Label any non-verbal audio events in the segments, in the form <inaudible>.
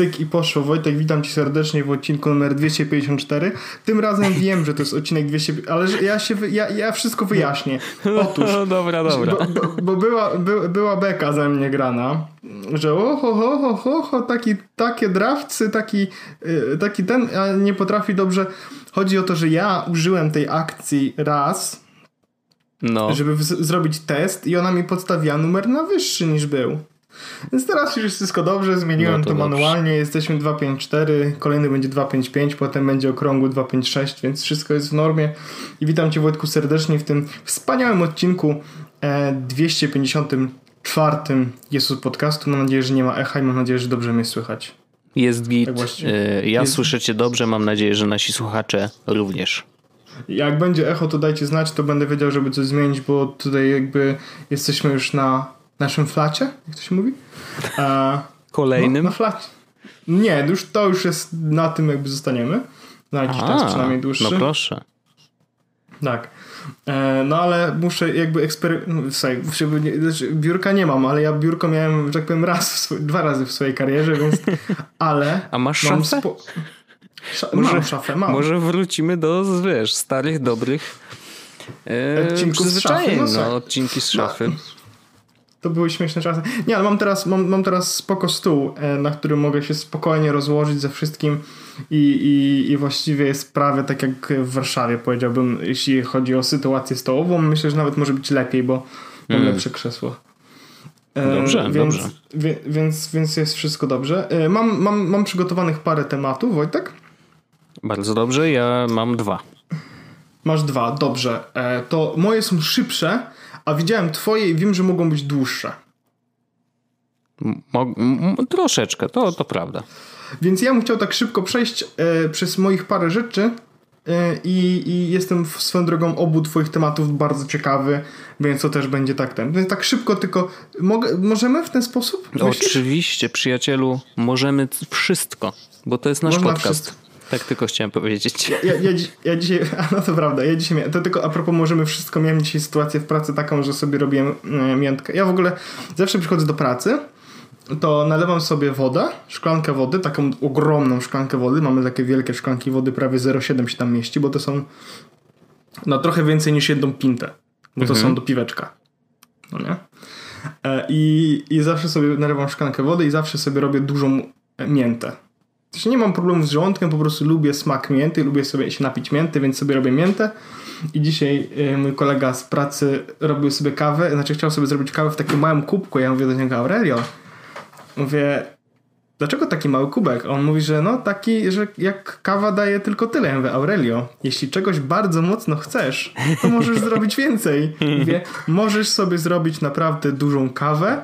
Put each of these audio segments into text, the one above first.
cyk i poszło. Wojtek, witam cię serdecznie w odcinku numer 254. Tym razem wiem, że to jest odcinek 200, ale ja się, ja, ja wszystko wyjaśnię. Otóż. <laughs> No, dobra, dobra. Bo, bo, bo była, by, była beka ze mnie grana, że oho, ho, ho, ho, ho taki, takie drawcy, taki, yy, taki ten, a nie potrafi dobrze. Chodzi o to, że ja użyłem tej akcji raz, no. żeby zrobić test i ona mi podstawiła numer na wyższy niż był. Więc teraz już jest wszystko dobrze, zmieniłem no to, to manualnie, jesteśmy 254, kolejny będzie 255, potem będzie okrągły 256, więc wszystko jest w normie. I witam Cię Wojtku serdecznie w tym wspaniałym odcinku e, 254 Jesus Podcastu. Mam nadzieję, że nie ma echa i mam nadzieję, że dobrze mnie słychać. Jest git. Tak ja jest... słyszę Cię dobrze, mam nadzieję, że nasi słuchacze również. Jak będzie echo, to dajcie znać, to będę wiedział, żeby coś zmienić, bo tutaj jakby jesteśmy już na naszym flacie, jak to się mówi? A, Kolejnym? No, na flacie. Nie, już, to już jest na tym jakby zostaniemy. Na jakiś A, czas przynajmniej dłuższy. No proszę. Tak. E, no ale muszę jakby eksperymentować. Znaczy, biurka nie mam, ale ja biurko miałem, że tak powiem, raz, dwa razy w swojej karierze, więc. <laughs> Ale. A masz szafę? Spo... Sza może, mam szafę, mam. Może wrócimy do, wiesz, starych, dobrych e, odcinków z szafy. No, no, odcinki z szafy. No to były śmieszne czasy. Nie, ale mam teraz, mam, mam teraz spoko stół, e, na którym mogę się spokojnie rozłożyć ze wszystkim i, i, i właściwie jest prawie tak jak w Warszawie, powiedziałbym, jeśli chodzi o sytuację stołową. Myślę, że nawet może być lepiej, bo mam mm. lepsze krzesło. E, dobrze, więc, dobrze. Wie, więc, więc jest wszystko dobrze. E, mam, mam, mam przygotowanych parę tematów, Wojtek? Bardzo dobrze, ja mam dwa. Masz dwa, dobrze. To moje są szybsze, a widziałem twoje i wiem, że mogą być dłuższe. Mo troszeczkę, to, to prawda. Więc ja bym chciał tak szybko przejść e, przez moich parę rzeczy e, i, i, jestem w, swoją drogą obu twoich tematów bardzo ciekawy, więc to też będzie tak ten. Więc tak szybko tylko, mogę, możemy w ten sposób? Myślisz? Oczywiście, przyjacielu, możemy wszystko, bo to jest nasz Można podcast. Wszystko. Tak tylko chciałem powiedzieć. Ja, ja, ja dzisiaj, <laughs> no to prawda, ja dzisiaj miałem, to tylko a propos możemy wszystko, miałem dzisiaj sytuację w pracy taką, że sobie robiłem e, miętkę. Ja w ogóle zawsze przychodzę do pracy, to nalewam sobie wodę, szklankę wody, taką ogromną szklankę wody, mamy takie wielkie szklanki wody, prawie 0,7 się tam mieści, bo to są no trochę więcej niż jedną pintę, bo to mhm. są do piweczka. No nie? E, I, I zawsze sobie nalewam szklankę wody i zawsze sobie robię dużą miętę. Nie mam problemu z żołądkiem, po prostu lubię smak mięty, lubię sobie się napić mięty, więc sobie robię miętę. I dzisiaj y, mój kolega z pracy robił sobie kawę, znaczy chciał sobie zrobić kawę w takim małym kubku. Ja mówię do niego, Aurelio, mówię, dlaczego taki mały kubek? On mówi, że no taki, że jak kawa daje tylko tyle. Ja mówię, Aurelio, jeśli czegoś bardzo mocno chcesz, to możesz <laughs> zrobić więcej. Mówię, możesz sobie zrobić naprawdę dużą kawę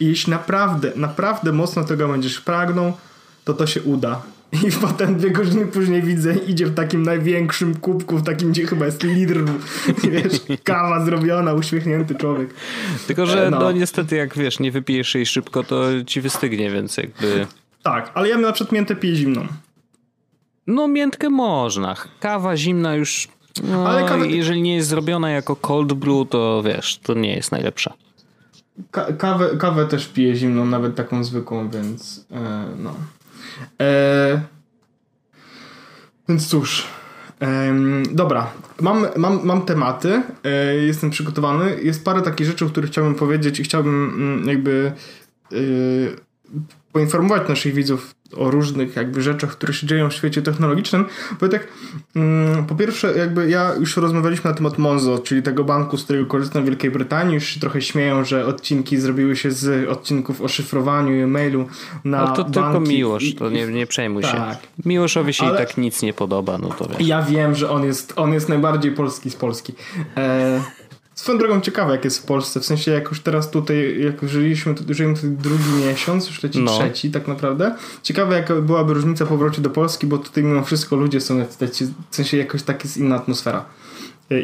i jeśli naprawdę, naprawdę mocno tego będziesz pragnął, to to się uda. I <laughs> potem dwie godziny później widzę, idzie w takim największym kubku, w takim, gdzie chyba jest litr, <laughs> wiesz, kawa zrobiona, uśmiechnięty człowiek. Tylko, że no. no niestety jak wiesz, nie wypijesz jej szybko, to ci wystygnie, więc jakby... Tak, ale ja na przykład miętę piję zimną. No miętkę można. Kawa zimna już... No, ale kawa... jeżeli nie jest zrobiona jako cold brew, to wiesz, to nie jest najlepsza. Ka kawę, kawę też piję zimną, nawet taką zwykłą, więc e, no... E, więc cóż. Dobra, mam, mam, mam tematy, e, jestem przygotowany. Jest parę takich rzeczy, o których chciałbym powiedzieć i chciałbym mm, jakby e, poinformować naszych widzów o różnych jakby rzeczach, które się dzieją w świecie technologicznym. Bo tak, mm, po pierwsze, jakby ja już rozmawialiśmy na temat Monzo, czyli tego banku, z którego korzystam w Wielkiej Brytanii. Już się trochę śmieją, że odcinki zrobiły się z odcinków o szyfrowaniu i e-mailu na Ale to banki. tylko Miłosz, to nie, nie przejmuj tak. się. Miłoszowi się Ale... i tak nic nie podoba, no to wiesz. Ja wiem, że on jest, on jest najbardziej polski z Polski. E Swoją drogą ciekawe, jak jest w Polsce. W sensie, jak już teraz tutaj, jak żyliśmy, żyjemy tutaj drugi miesiąc, już leci no. trzeci tak naprawdę. Ciekawe, jaka byłaby różnica po powrocie do Polski, bo tutaj mimo wszystko ludzie są, w sensie jakoś tak jest inna atmosfera.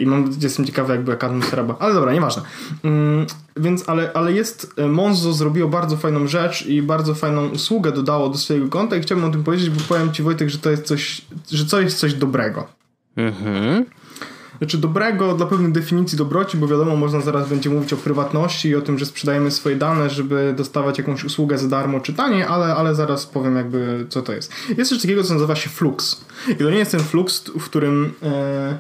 I mam, jestem ciekawy, jakby jaka atmosfera była. Ale dobra, nieważne. Mm, więc, ale, ale jest, e, Monzo zrobiło bardzo fajną rzecz i bardzo fajną usługę dodało do swojego konta i chciałbym o tym powiedzieć, bo powiem Ci Wojtek, że to jest coś, że to jest coś dobrego. Mhm. Znaczy dobrego dla pewnej definicji dobroci, bo wiadomo, można zaraz będzie mówić o prywatności i o tym, że sprzedajemy swoje dane, żeby dostawać jakąś usługę za darmo czy taniej, ale, ale zaraz powiem jakby co to jest. Jest coś takiego, co nazywa się flux. I to nie jest ten flux, w którym e,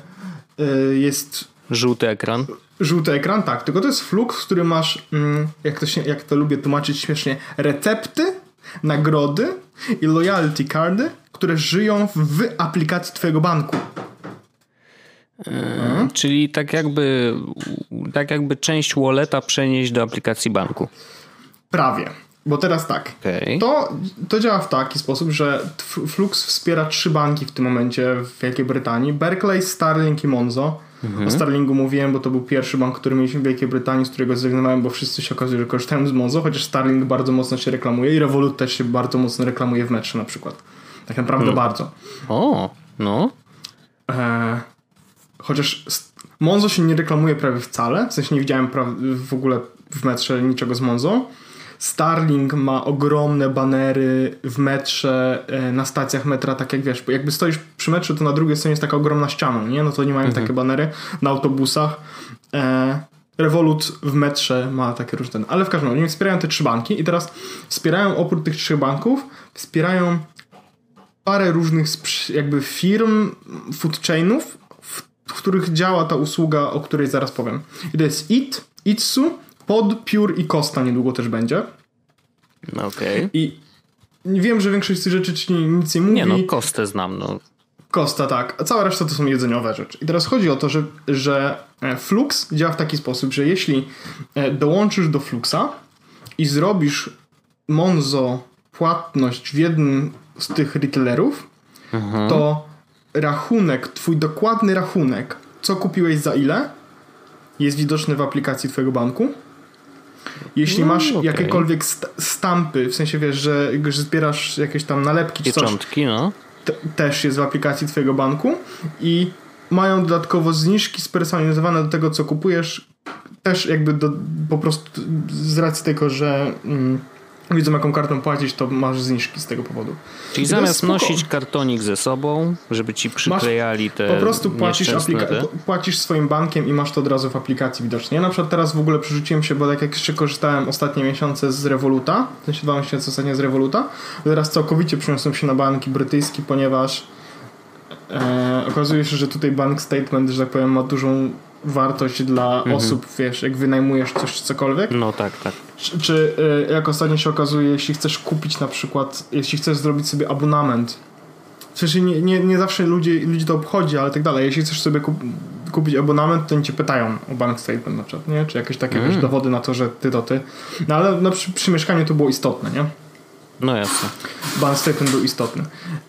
e, jest Żółty ekran. Żółty ekran, tak. Tylko to jest flux, w którym masz, mm, jak to, się, jak to lubię tłumaczyć śmiesznie, recepty, nagrody i loyalty cardy, które żyją w aplikacji twojego banku. Hmm? Czyli tak jakby, tak jakby część walleta przenieść do aplikacji banku. Prawie. Bo teraz tak. Okay. To, to działa w taki sposób, że Flux wspiera trzy banki w tym momencie w Wielkiej Brytanii: Berkeley, Starling i Monzo. Mhm. O Starlingu mówiłem, bo to był pierwszy bank, który mieliśmy w Wielkiej Brytanii, z którego zrezygnowałem, bo wszyscy się okazuje, że korzystają z Monzo, chociaż Starling bardzo mocno się reklamuje i Revolut też się bardzo mocno reklamuje w metrze na przykład. Tak naprawdę hmm. bardzo. O, no. E, chociaż Monzo się nie reklamuje prawie wcale, w sensie nie widziałem w ogóle w metrze niczego z Monzo. Starling ma ogromne banery w metrze, e, na stacjach metra, tak jak wiesz, jakby stoisz przy metrze, to na drugiej stronie jest taka ogromna ściana, nie? No to nie mają mhm. takie banery na autobusach. E, Revolut w metrze ma takie różne, ale w każdym razie wspierają te trzy banki i teraz wspierają oprócz tych trzech banków, wspierają parę różnych jakby firm, food chainów, w, których działa ta usługa, o której zaraz powiem. I to jest It, Itsu, pod Pure i Costa niedługo też będzie. No okej. Okay. I wiem, że większość z tych rzeczy ci nic nie mówi. Nie no, Kostę znam, no. Costa, tak. A cała reszta to są jedzeniowe rzeczy. I teraz chodzi o to, że, że e, Flux działa w taki sposób, że jeśli e, dołączysz do Fluxa i zrobisz Monzo płatność w jednym z tych retailerów, mhm. to rachunek, twój dokładny rachunek, co kupiłeś za ile, jest widoczny w aplikacji twojego banku. Jeśli no, masz okay. jakiekolwiek st stampy, w sensie wiesz, że, że zbierasz jakieś tam nalepki czy coś, no. też jest w aplikacji twojego banku i mają dodatkowo zniżki spersonalizowane do tego, co kupujesz, też jakby do, po prostu z racji tego, że mm, widzą jaką kartą płacić, to masz zniżki z tego powodu. Czyli zamiast nosić kartonik ze sobą, żeby ci przyklejali te Po prostu płacisz, aplika- płacisz swoim bankiem i masz to od razu w aplikacji widocznie. Ja na przykład teraz w ogóle przerzuciłem się, bo tak jak jeszcze korzystałem ostatnie miesiące z Revoluta, w sensie dwa miesiące ostatnio z Revoluta, teraz całkowicie przeniosłem się na banki brytyjski, ponieważ e, okazuje się, że tutaj bank statement, że tak powiem, ma dużą wartość dla mhm. osób, wiesz, jak wynajmujesz coś czy cokolwiek. No tak, tak. Czy, czy y, jak ostatnio się okazuje, jeśli chcesz kupić na przykład, jeśli chcesz zrobić sobie abonament, sensie nie, nie, nie zawsze ludzi, ludzi to obchodzi, ale tak dalej. Jeśli chcesz sobie kup, kupić abonament, to oni cię pytają o bank statement na przykład, nie? Czy jakieś takie mm. wiesz, dowody na to, że ty to ty. No ale no, przy, przy mieszkaniu to było istotne, nie? No jasne. Bank statement był istotny.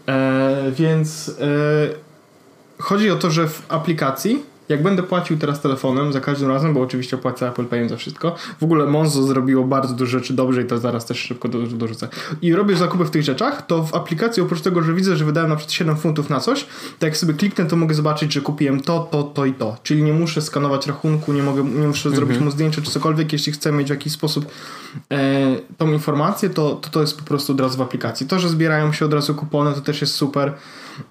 E, więc e, chodzi o to, że w aplikacji jak będę płacił teraz telefonem za każdym razem, bo oczywiście płacę Apple Payem za wszystko. W ogóle Monzo zrobiło bardzo dużo rzeczy dobrze i to zaraz też szybko dorzucę. I robię zakupy w tych rzeczach, to w aplikacji oprócz tego, że widzę, że wydałem na przykład 7 funtów na coś, to jak sobie kliknę, to mogę zobaczyć, że kupiłem to, to, to i to. Czyli nie muszę skanować rachunku, nie mogę, nie muszę mhm. zrobić mu zdjęcia czy cokolwiek. Jeśli chcę mieć w jakiś sposób e, tą informację, to, to to jest po prostu od razu w aplikacji. To, że zbierają się od razu kupony, to też jest super.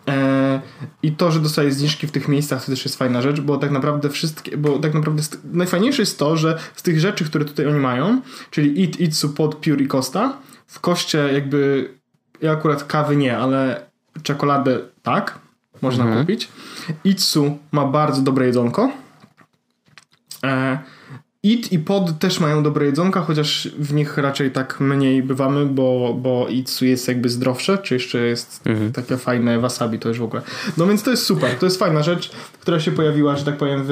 E, I to, że dostaję zniżki w tych miejscach, to też jest fajna rzecz, bo tak naprawdę wszystkie, bo tak naprawdę najfajniejsze jest to, że z tych rzeczy, które tutaj oni mają, czyli Eat, Itsu, Pod, Pure i Costa, w koście jakby, ja akurat kawy nie, ale czekoladę tak, można mhm. kupić. Itsu ma bardzo dobre jedzonko. E, It i Pod też mają dobre jedzonka, chociaż w nich raczej tak mniej bywamy, bo, bo Itsu jest jakby zdrowsze, czy jeszcze jest mhm. takie fajne wasabi, to już w ogóle. No więc to jest super, to jest fajna rzecz, która się pojawiła, że tak powiem, w,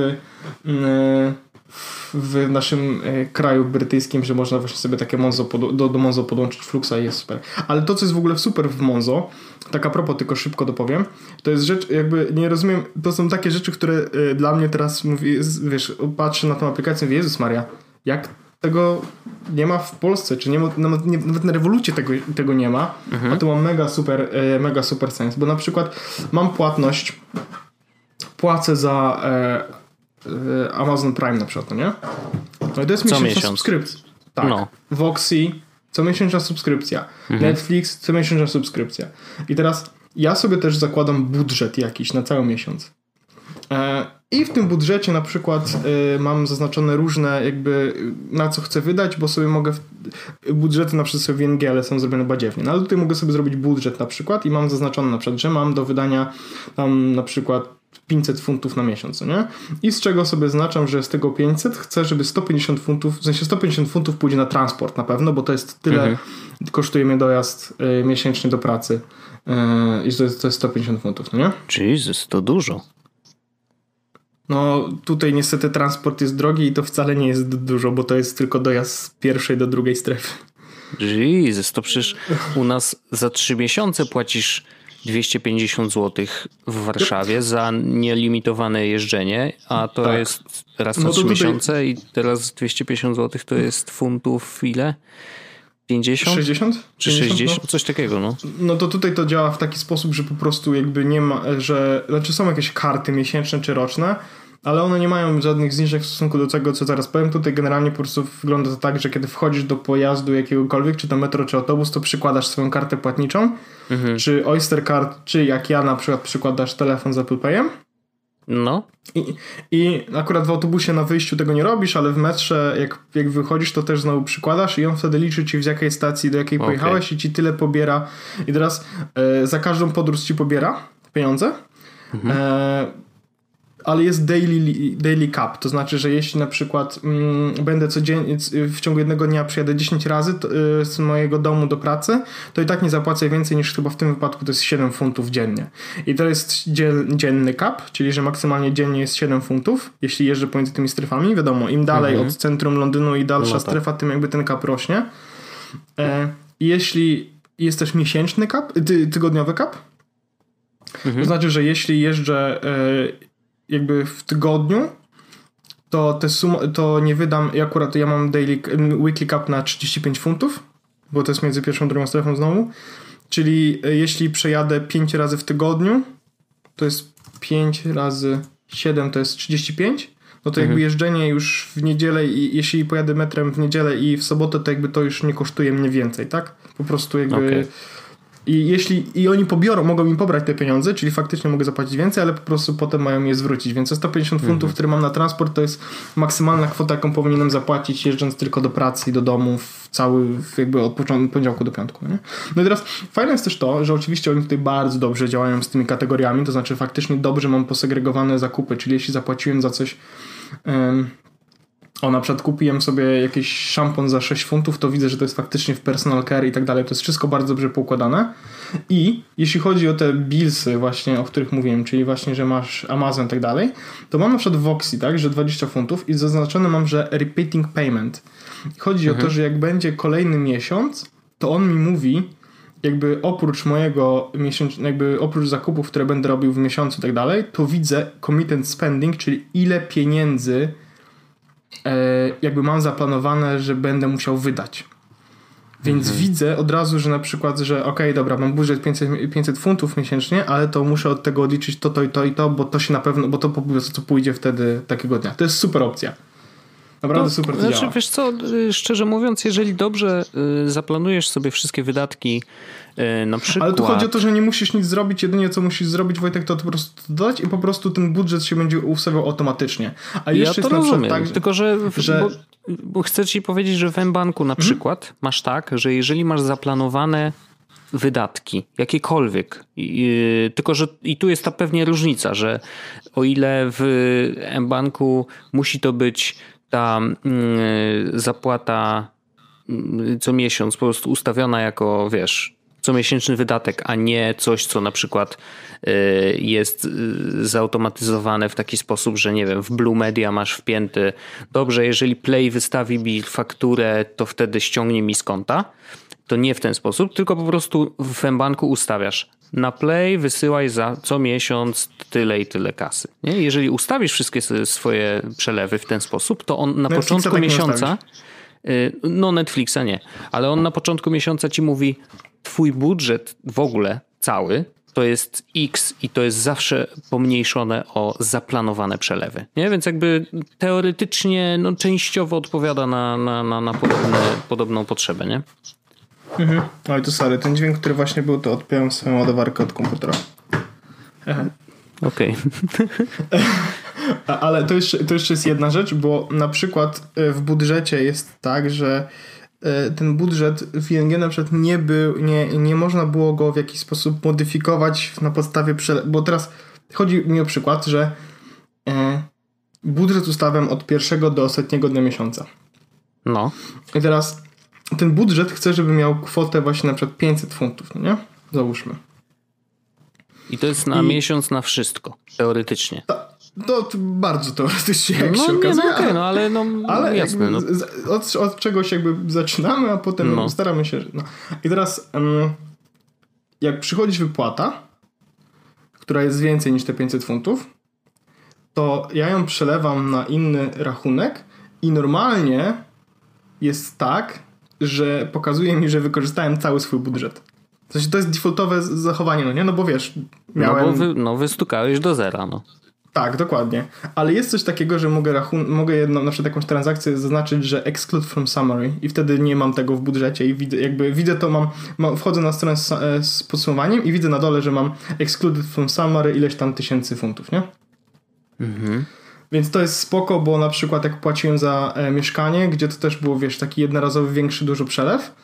mm, w naszym e, kraju brytyjskim, że można właśnie sobie takie Monzo do, do Monzo podłączyć Fluxa i jest super. Ale to, co jest w ogóle super w Monzo, tak a propos, tylko szybko dopowiem, to jest rzecz, jakby nie rozumiem, to są takie rzeczy, które y, dla mnie teraz mówi, wiesz, patrzę na tą aplikację i mówię, Jezus Maria, jak tego nie ma w Polsce, czy nie ma, nawet, nie, nawet na rewolucie tego, tego nie ma, mhm. a to ma mega super, y, mega super sens, bo na przykład mam płatność, płacę za e, Amazon Prime na przykład, no nie? No i to jest Co miesiąc. subskrypcja. Tak. No. Voxy, co miesięczna subskrypcja. Mhm. Netflix, co miesięczna subskrypcja. I teraz ja sobie też zakładam budżet jakiś na cały miesiąc. E, I w tym budżecie na przykład y, mam zaznaczone różne jakby na co chcę wydać, bo sobie mogę w, budżety na przykład sobie w NGL są zrobione badziewnie. No ale tutaj mogę sobie zrobić budżet na przykład i mam zaznaczone na przykład, że mam do wydania tam na przykład 500 funtów na miesiąc, nie? I z czego sobie znaczam, że z tego 500 chcę, żeby 150 funtów, w sensie 150 funtów pójdzie na transport na pewno, bo to jest tyle, mhm. kosztuje mnie dojazd y, miesięcznie do pracy. Y, I to jest, to jest 150 funtów, no nie? Jesus, to dużo. No tutaj niestety transport jest drogi i to wcale nie jest dużo, bo to jest tylko dojazd z pierwszej do drugiej strefy. Jesus, to przecież u nas za trzy miesiące płacisz 250 zł w Warszawie za nielimitowane jeżdżenie, a to tak. jest raz na no trzy tutaj... miesiące i teraz 250 zł to jest funtów ile? 50? 60? Czy 50, 60? No. Coś takiego, no. No to tutaj to działa w taki sposób, że po prostu jakby nie ma, że, znaczy są jakieś karty miesięczne czy roczne, ale one nie mają żadnych zniżek w stosunku do tego, co zaraz powiem. Tutaj generalnie po prostu wygląda to tak, że kiedy wchodzisz do pojazdu jakiegokolwiek, czy to metro, czy autobus, to przykładasz swoją kartę płatniczą, mhm. czy Oyster Card, czy jak ja na przykład przykładasz telefon z Apple Payem. No. I, I akurat w autobusie na wyjściu tego nie robisz, ale w metrze jak, jak wychodzisz, to też znowu przykładasz i on wtedy liczy ci z jakiej stacji do jakiej okay. pojechałeś i ci tyle pobiera. I teraz e, za każdą podróż ci pobiera pieniądze. Mhm. E, ale jest daily, daily cap, to znaczy, że jeśli na przykład mm, będę codziennie, w ciągu jednego dnia przyjadę 10 razy to, y, z mojego domu do pracy, to i tak nie zapłacę więcej niż chyba w tym wypadku to jest 7 funtów dziennie. I to jest dzienny cap, czyli że maksymalnie dziennie jest 7 funtów, jeśli jeżdżę pomiędzy tymi strefami. Wiadomo, im dalej mhm. od centrum Londynu i dalsza no strefa, tym jakby ten cap rośnie. E, jeśli jest też miesięczny cap, ty, tygodniowy cap, mhm. to znaczy, że jeśli jeżdżę e, jakby w tygodniu, to te sumy, to nie wydam, i akurat ja mam daily, weekly cap na 35 funtów, bo to jest między pierwszą a drugą strefą znowu, czyli e, jeśli przejadę 5 razy w tygodniu, to jest 5 razy 7 to jest 35, no to mhm. jakby jeżdżenie już w niedzielę i jeśli pojadę metrem w niedzielę i w sobotę, to jakby to już nie kosztuje mnie więcej, tak? Po prostu jakby... Okay i jeśli i oni pobiorą, mogą mi pobrać te pieniądze, czyli faktycznie mogę zapłacić więcej, ale po prostu potem mają je zwrócić. Więc te 150 funtów, mhm. które mam na transport, to jest maksymalna kwota, jaką powinienem zapłacić, jeżdżąc tylko do pracy i do domu w cały, jakby od poniedziałku do piątku. Nie? No i teraz fajne jest też to, że oczywiście oni tutaj bardzo dobrze działają z tymi kategoriami, to znaczy faktycznie dobrze mam posegregowane zakupy, czyli jeśli zapłaciłem za coś. O, na przykład kupiłem sobie jakiś szampon za 6 funtów, to widzę, że to jest faktycznie w personal care i tak dalej. To jest wszystko bardzo dobrze poukładane. I jeśli chodzi o te billsy właśnie, o których mówiłem, czyli właśnie, że masz Amazon i tak dalej, to mam na przykład Voxy, tak, że 20 funtów i zaznaczone mam, że repeating payment. Chodzi mhm. o to, mhm. że jak będzie kolejny miesiąc, to on mi mówi, jakby oprócz mojego miesięcznego, jakby oprócz zakupów, które będę robił w miesiącu i tak dalej, to widzę committed spending, czyli ile pieniędzy jakby mam zaplanowane, że będę musiał wydać. Więc mhm. widzę od razu, że na przykład, że okej, okay, dobra, mam budżet 500, 500 funtów miesięcznie, ale to muszę od tego odliczyć to, to i to i to, bo to się na pewno, bo to po prostu pójdzie wtedy takiego dnia. To jest super opcja. Naprawdę no, super to znaczy, działa. Wiesz co, y, szczerze mówiąc, jeżeli dobrze y, zaplanujesz sobie wszystkie wydatki na przykład... Ale tu chodzi o to, że nie musisz nic zrobić, jedynie co musisz zrobić Wojtek, to, po prostu dodać i po prostu ten budżet się będzie ustawiał automatycznie. A jeszcze ja to jest rozumiem, tak, tylko że... że... Bo, bo chcę ci powiedzieć, że w mBanku na mhm. przykład masz tak, że jeżeli masz zaplanowane wydatki, jakiekolwiek. I, tylko, że i tu jest ta pewnie różnica, że o ile w mBanku musi to być ta mm, zapłata mm, co miesiąc po prostu ustawiona jako, wiesz, comiesięczny wydatek, a nie coś, co na przykład y, jest y, zautomatyzowane w taki sposób, że nie wiem, w Blue Media masz wpięty, dobrze, jeżeli Play wystawi mi fakturę, to wtedy ściągnie mi z konta. To nie w ten sposób, tylko po prostu w mBanku ustawiasz na Play wysyłaj za co miesiąc tyle i tyle kasy. Nie? Jeżeli ustawisz wszystkie swoje przelewy w ten sposób, to on na Netflixa początku tak miesiąca. Y, no, Netflixa nie, ale on na początku miesiąca ci mówi: Twój budżet w ogóle cały to jest X i to jest zawsze pomniejszone o zaplanowane przelewy. Nie? Więc jakby teoretycznie no, częściowo odpowiada na, na, na, na podobne, podobną potrzebę. Nie? Mhm. Oj, to sorry, ten dźwięk, który właśnie był, to odpiąłem swoją ładowarkę od komputera. Okej. Okay. <laughs> Ale to jeszcze, to jeszcze jest jedna rzecz, bo na przykład e, w budżecie jest tak, że e, ten budżet w ING na przykład nie był, nie, nie można było go w jakiś sposób modyfikować na podstawie, przele- bo teraz chodzi mi o przykład, że e, budżet ustawiam od pierwszego do ostatniego dnia miesiąca. No. I teraz ten budżet chcę, żeby miał kwotę właśnie na przykład 500 funtów, no nie? Załóżmy. I to jest na I... miesiąc na wszystko, teoretycznie. Ta, to, to bardzo teoretycznie, jak no, się nie, okazuje. No, okay, no ale no, ale jasne. No. Od, od, czegoś jakby zaczynamy, a potem no. staramy się... No. I teraz jak przychodzi wypłata, która jest więcej niż te 500 funtów, to ja ją przelewam na inny rachunek i normalnie jest tak, że pokazuje mi, że wykorzystałem cały swój budżet. W sensie to jest defaultowe zachowanie, no nie? No bo wiesz, miałem... No bo wy, no wystukałeś do zera, no. Tak, dokładnie. Ale jest coś takiego, że mogę, rachun- mogę jedną, na przykład jakąś transakcję zaznaczyć, że exclude from summary i wtedy nie mam tego w budżecie i widzę, jakby widzę to, mam, mam wchodzę na stronę z, e, z, podsumowaniem i widzę na dole, że mam excluded from summary ileś tam tysięcy funtów, nie? Mhm. Więc to jest spoko, bo na przykład jak płaciłem za e, mieszkanie, gdzie to też było, wiesz, taki jednorazowy, większy, dużo przelew,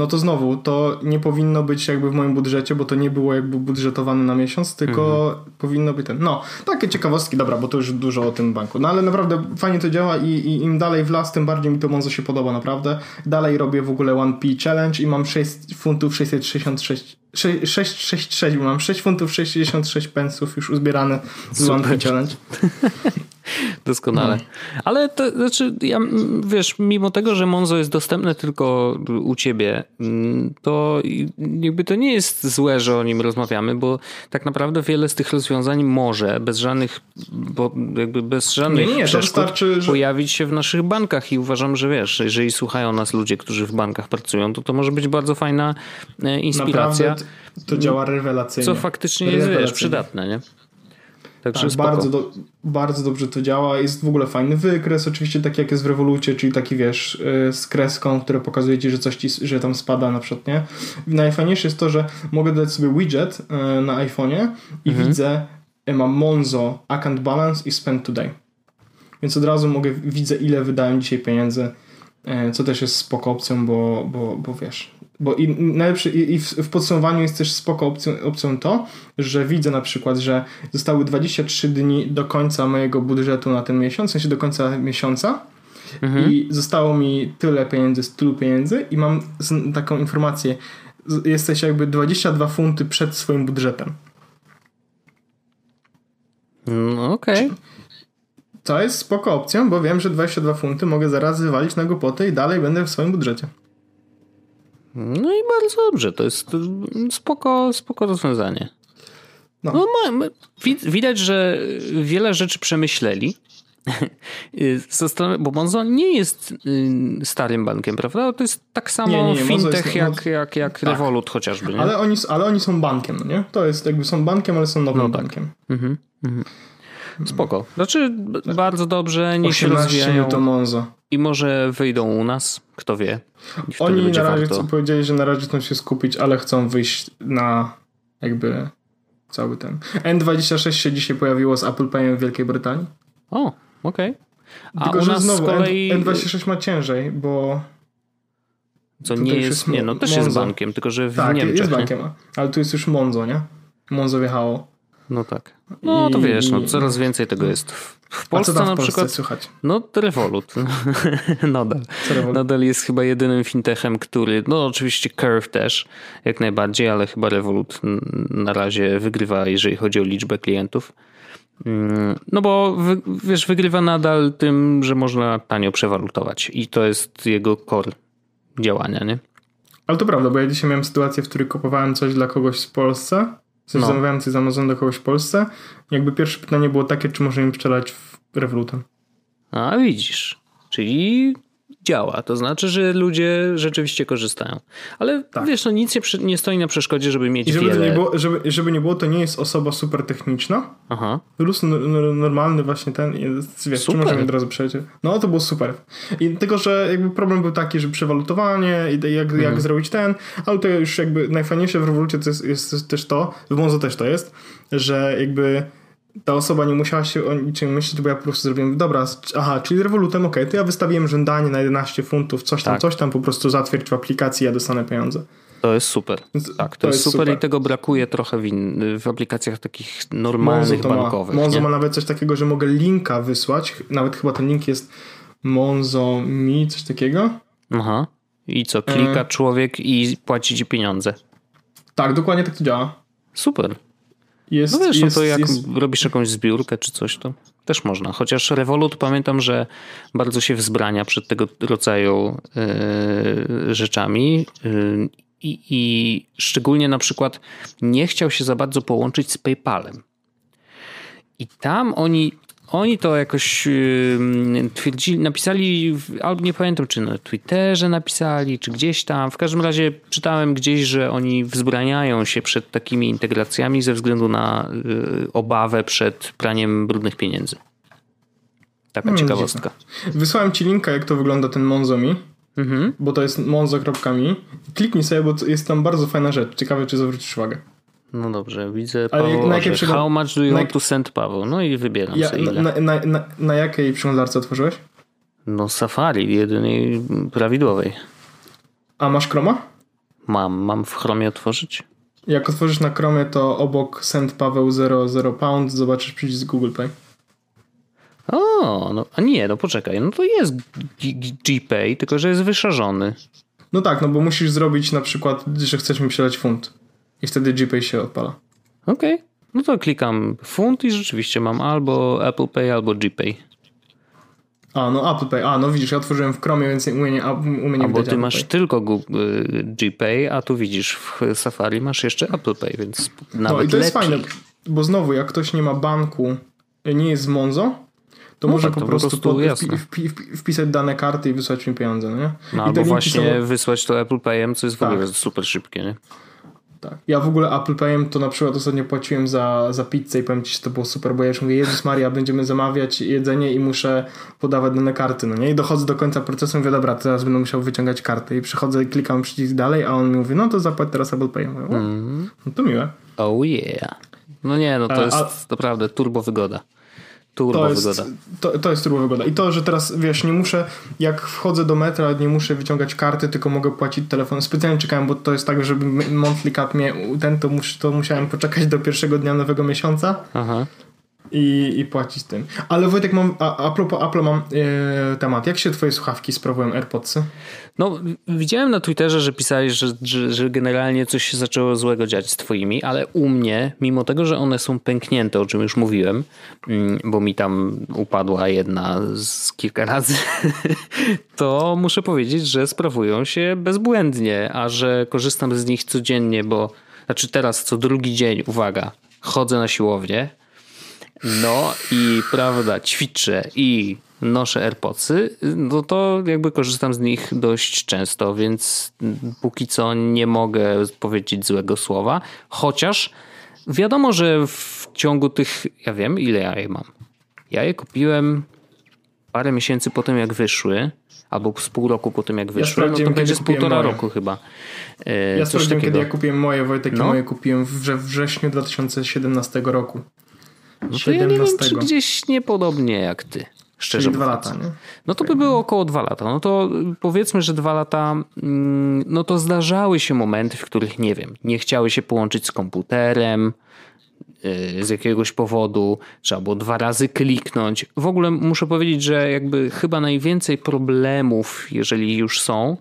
no to znowu, to nie powinno być jakby w moim budżecie, bo to nie było jakby budżetowane na miesiąc, tylko mhm. powinno być ten. No, takie ciekawostki, dobra, bo to już dużo o tym banku. No ale naprawdę fajnie to działa i, i im dalej w las, tym bardziej mi to Monzo się podoba, naprawdę. Dalej robię w ogóle 1P Challenge i mam 6 funtów 666 666, bo mam 6 funtów 66 pensów już uzbierane z 1P Challenge. <laughs> Doskonale. No. Ale to znaczy, ja, wiesz, mimo tego, że Monzo jest dostępne tylko u ciebie, to jakby to nie jest złe, że o nim rozmawiamy, bo tak naprawdę wiele z tych rozwiązań może bez żadnych, bo jakby bez żadnych nie, nie, wystarczy, że... pojawić się w naszych bankach i uważam, że wiesz, jeżeli słuchają nas ludzie, którzy w bankach pracują, to to może być bardzo fajna e, inspiracja. To działa rewelacyjnie. Co faktycznie jest, wiesz, przydatne, nie? Także tak, bardzo, do, bardzo dobrze to działa. Jest w ogóle fajny wykres, oczywiście taki jak jest w rewolucie, czyli taki wiesz, y, z kreską, które pokazuje ci, że coś ci, że tam spada na przykład, nie? Najfajniejsze jest to, że mogę dać sobie widget y, na iPhone'ie i mhm. widzę, y, mam Monzo, account balance i spend today. Więc od razu mogę, widzę ile wydałem dzisiaj pieniędzy, co też jest spoko opcją, bo, bo, bo wiesz, bo i najlepszy, i, w, w, podsumowaniu jest też spoko opcją, opcją to, że widzę na przykład, że zostały 23 dni do końca mojego budżetu na ten miesiąc, w sensie do końca miesiąca mhm. i zostało mi tyle pieniędzy, z tylu pieniędzy i mam taką informację, jesteś jakby 22 funty przed swoim budżetem. No okej. Okay. To jest spoko opcją, bo wiem, że 22 funty mogę zaraz wywalić na głupotę i dalej będę w swoim budżecie. No i bardzo dobrze, to jest spoko, spoko rozwiązanie. No. no widać, że wiele rzeczy przemyśleli. <laughs> bo Monzo nie jest y, starym bankiem, prawda? To jest tak samo nie, nie, nie. fintech jest, jak, jak, jak tak. Revolut chociażby. Nie? Ale, oni, ale oni są bankiem, no nie? To jest jakby są bankiem, ale są nowym no tak. bankiem. Mhm, mhm. Spoko. Znaczy bardzo dobrze, niech się rozwijają. to Monzo. I może wyjdą u nas, kto wie. Oni na razie warto. powiedzieli, że na razie chcą się skupić, ale chcą wyjść na jakby cały ten. N26 się dzisiaj pojawiło z Apple Payem w Wielkiej Brytanii. O, okej. Okay. Tylko, że znowu kolei... N, 26 ma ciężej, bo co nie jest, jest, nie, no też Monzo. jest bankiem, tylko że w tak, Niemczech. jest bankiem, ale tu jest już Monzo, nie? Monzo wjechało. No tak. No to wiesz, no coraz więcej tego jest. W Polsce A co na w przykład. Słychać? No Revolut. <laughs> nadal. Revolut? Nadal jest chyba jedynym fintechem, który. No oczywiście Curve też, jak najbardziej, ale chyba Revolut na razie wygrywa, jeżeli chodzi o liczbę klientów. Mm, no bo wiesz, wygrywa nadal tym, że można tanio przewalutować i to jest jego core działania, nie? Ale to prawda, bo ja dzisiaj miałem sytuację, w której kupowałem coś dla kogoś w Polsce w sensie no. zamawiałem coś z Amazon do kogoś w Polsce. Jakby pierwsze pytanie było takie, czy możemy im sprzedać w Revolutem. A widzisz. Czyli działa. To znaczy, że ludzie rzeczywiście korzystają. Ale tak. wiesz, no nic nie, nie, stoi na przeszkodzie, żeby mieć I żeby wiele... Nie było, żeby, żeby nie było, to nie jest osoba super techniczna. Aha. Plus normalny właśnie ten, wiesz, super. czy możemy od razu przejść. No to było super. I tylko, że jakby problem był taki, że przewalutowanie i jak, mhm. jak zrobić ten, ale to już jakby najfajniejsze w rewolucji to jest, jest też to, w Monzo też to jest, że jakby ta osoba nie musiała się o niczym myśleć, bo ja po prostu zrobiłem, dobra, aha, czyli Revolutem, okej, okay, to ja wystawiłem żądanie na 11 funtów, coś tam, tak. coś tam, po prostu zatwierdź w aplikacji, ja dostanę pieniądze. To jest super. Tak, to, to jest, jest super, super, i tego brakuje trochę w, in, w aplikacjach takich normalnych bankowych. Ma. Monzo nie? ma nawet coś takiego, że mogę linka wysłać, nawet chyba ten link jest Monzo Mi, coś takiego. Aha. I co, klika e... człowiek i płaci ci pieniądze. Tak, dokładnie tak to działa. Super. Jest, no wiesz, jest, no to jak jest... robisz jakąś zbiórkę czy coś, to też można. Chociaż Revolut pamiętam, że bardzo się wzbrania przed tego rodzaju yy, rzeczami. Yy, i szczególnie na przykład nie chciał się za bardzo połączyć z PayPalem. I tam oni oni to jakoś yy, twierdzili, napisali, albo nie pamiętam, czy na Twitterze napisali, czy gdzieś tam. W każdym razie czytałem gdzieś, że oni wzbraniają się przed takimi integracjami ze względu na yy, obawę przed praniem brudnych pieniędzy. Taka hmm, ciekawostka. Wysłałem ci linka, jak to wygląda ten Monzomi. Mhm. Bo to jest monzo.mi. Kliknij sobie, bo jest tam bardzo fajna rzecz. Ciekawe, czy zwrócisz uwagę. No dobrze, widzę Paweł, na jakiej przygl... How much do you want to send Paweł? No i wybieram ja, sobie ile. Na, na, na, na, jakiej przeglądarce otworzyłeś? No Safari, jedynej prawidłowej. A masz Chroma? Mam, mam w Chromie otworzyć? Jak otworzysz na Chromie, to obok send Paweł 00 pound zobaczysz przycisk Google Pay. O, no a nie, no poczekaj, no to jest GPay, tylko że jest wyszarzony. No tak, no bo musisz zrobić na przykład, że chcesz mi przelać funt. I wtedy GPay się odpala. Okej. Okay. No to klikam funt i rzeczywiście mam albo Apple Pay, albo GPay. A, no Apple Pay. A, no widzisz, ja otworzyłem w Chromie, więc u mnie nie, u mnie nie Bo ty masz Pay. tylko y, GPay, a tu widzisz w Safari masz jeszcze Apple Pay, więc nawet No i to jest fajne, bo znowu jak ktoś nie ma banku, nie jest z Monzo, to no może tak, po, to prostu po prostu po, wpi, wpi, wpisać dane karty i wysłać mi pieniądze, no nie? No I albo właśnie są... wysłać to Apple Payem, co jest w ogóle tak. super szybkie, nie? Tak. Ja w ogóle Apple Payem to na przykład ostatnio płaciłem za, za pizzę i powiem ci, że to było super, bo ja już mówię, Jezus Maria, będziemy zamawiać jedzenie i muszę podawać dane karty, no nie? I dochodzę do końca procesu i mówię, dobra, teraz będę musiał wyciągać karty i przychodzę i klikam przycisk dalej, a on mi mówi, no to zapłać teraz Apple Payem. Mówię, mm. No to miłe. Oh yeah. No nie, no to jest a, naprawdę turbo wygoda. Turbo to jest, wygoda. To, to jest turbo wygoda. I to, że teraz, wiesz, nie muszę, jak wchodzę do metra, nie muszę wyciągać karty, tylko mogę płacić telefonem. Specjalnie czekałem, bo to jest tak, żeby monthly cap mnie ten, to, mus, to musiałem poczekać do pierwszego dnia nowego miesiąca. Aha i, i płacić tym. Ale Wojtek, mam, a, a propos Apple mam e, temat. Jak się twoje słuchawki sprawują AirPodsy? No, widziałem na Twitterze, że pisałeś, że, że, że, generalnie coś się zaczęło złego dziać z twoimi, ale u mnie, mimo tego, że one są pęknięte, o czym już mówiłem, mm, bo mi tam upadła jedna z kilka razy, <laughs> to muszę powiedzieć, że sprawują się bezbłędnie, a że korzystam z nich codziennie, bo znaczy teraz co drugi dzień, uwaga, chodzę na siłownię, no i prawda, ćwiczę i noszę AirPodsy, no to jakby korzystam z nich dość często, więc póki co nie mogę powiedzieć złego słowa, chociaż wiadomo, że w ciągu tych, ja wiem ile ja je mam. Ja je kupiłem parę miesięcy po tym jak wyszły, albo z pół roku po tym jak wyszły, ja no to będzie z półtora moje. roku chyba. E, ja sprawdziłem, kiedy ja kupiłem moje, Wojtek, no. moje kupiłem we wrześniu 2017 roku. No to ja nie wiem, czy gdzieś niepodobnie jak ty. Szczerze Czyli dwa lata, nie? No to by było około dwa lata. No to powiedzmy, że dwa lata, mm, no to zdarzały się momenty, w których nie wiem, nie chciały się połączyć z komputerem y, z jakiegoś powodu, trzeba było dwa razy kliknąć. W ogóle muszę powiedzieć, że jakby chyba najwięcej problemów, jeżeli już są,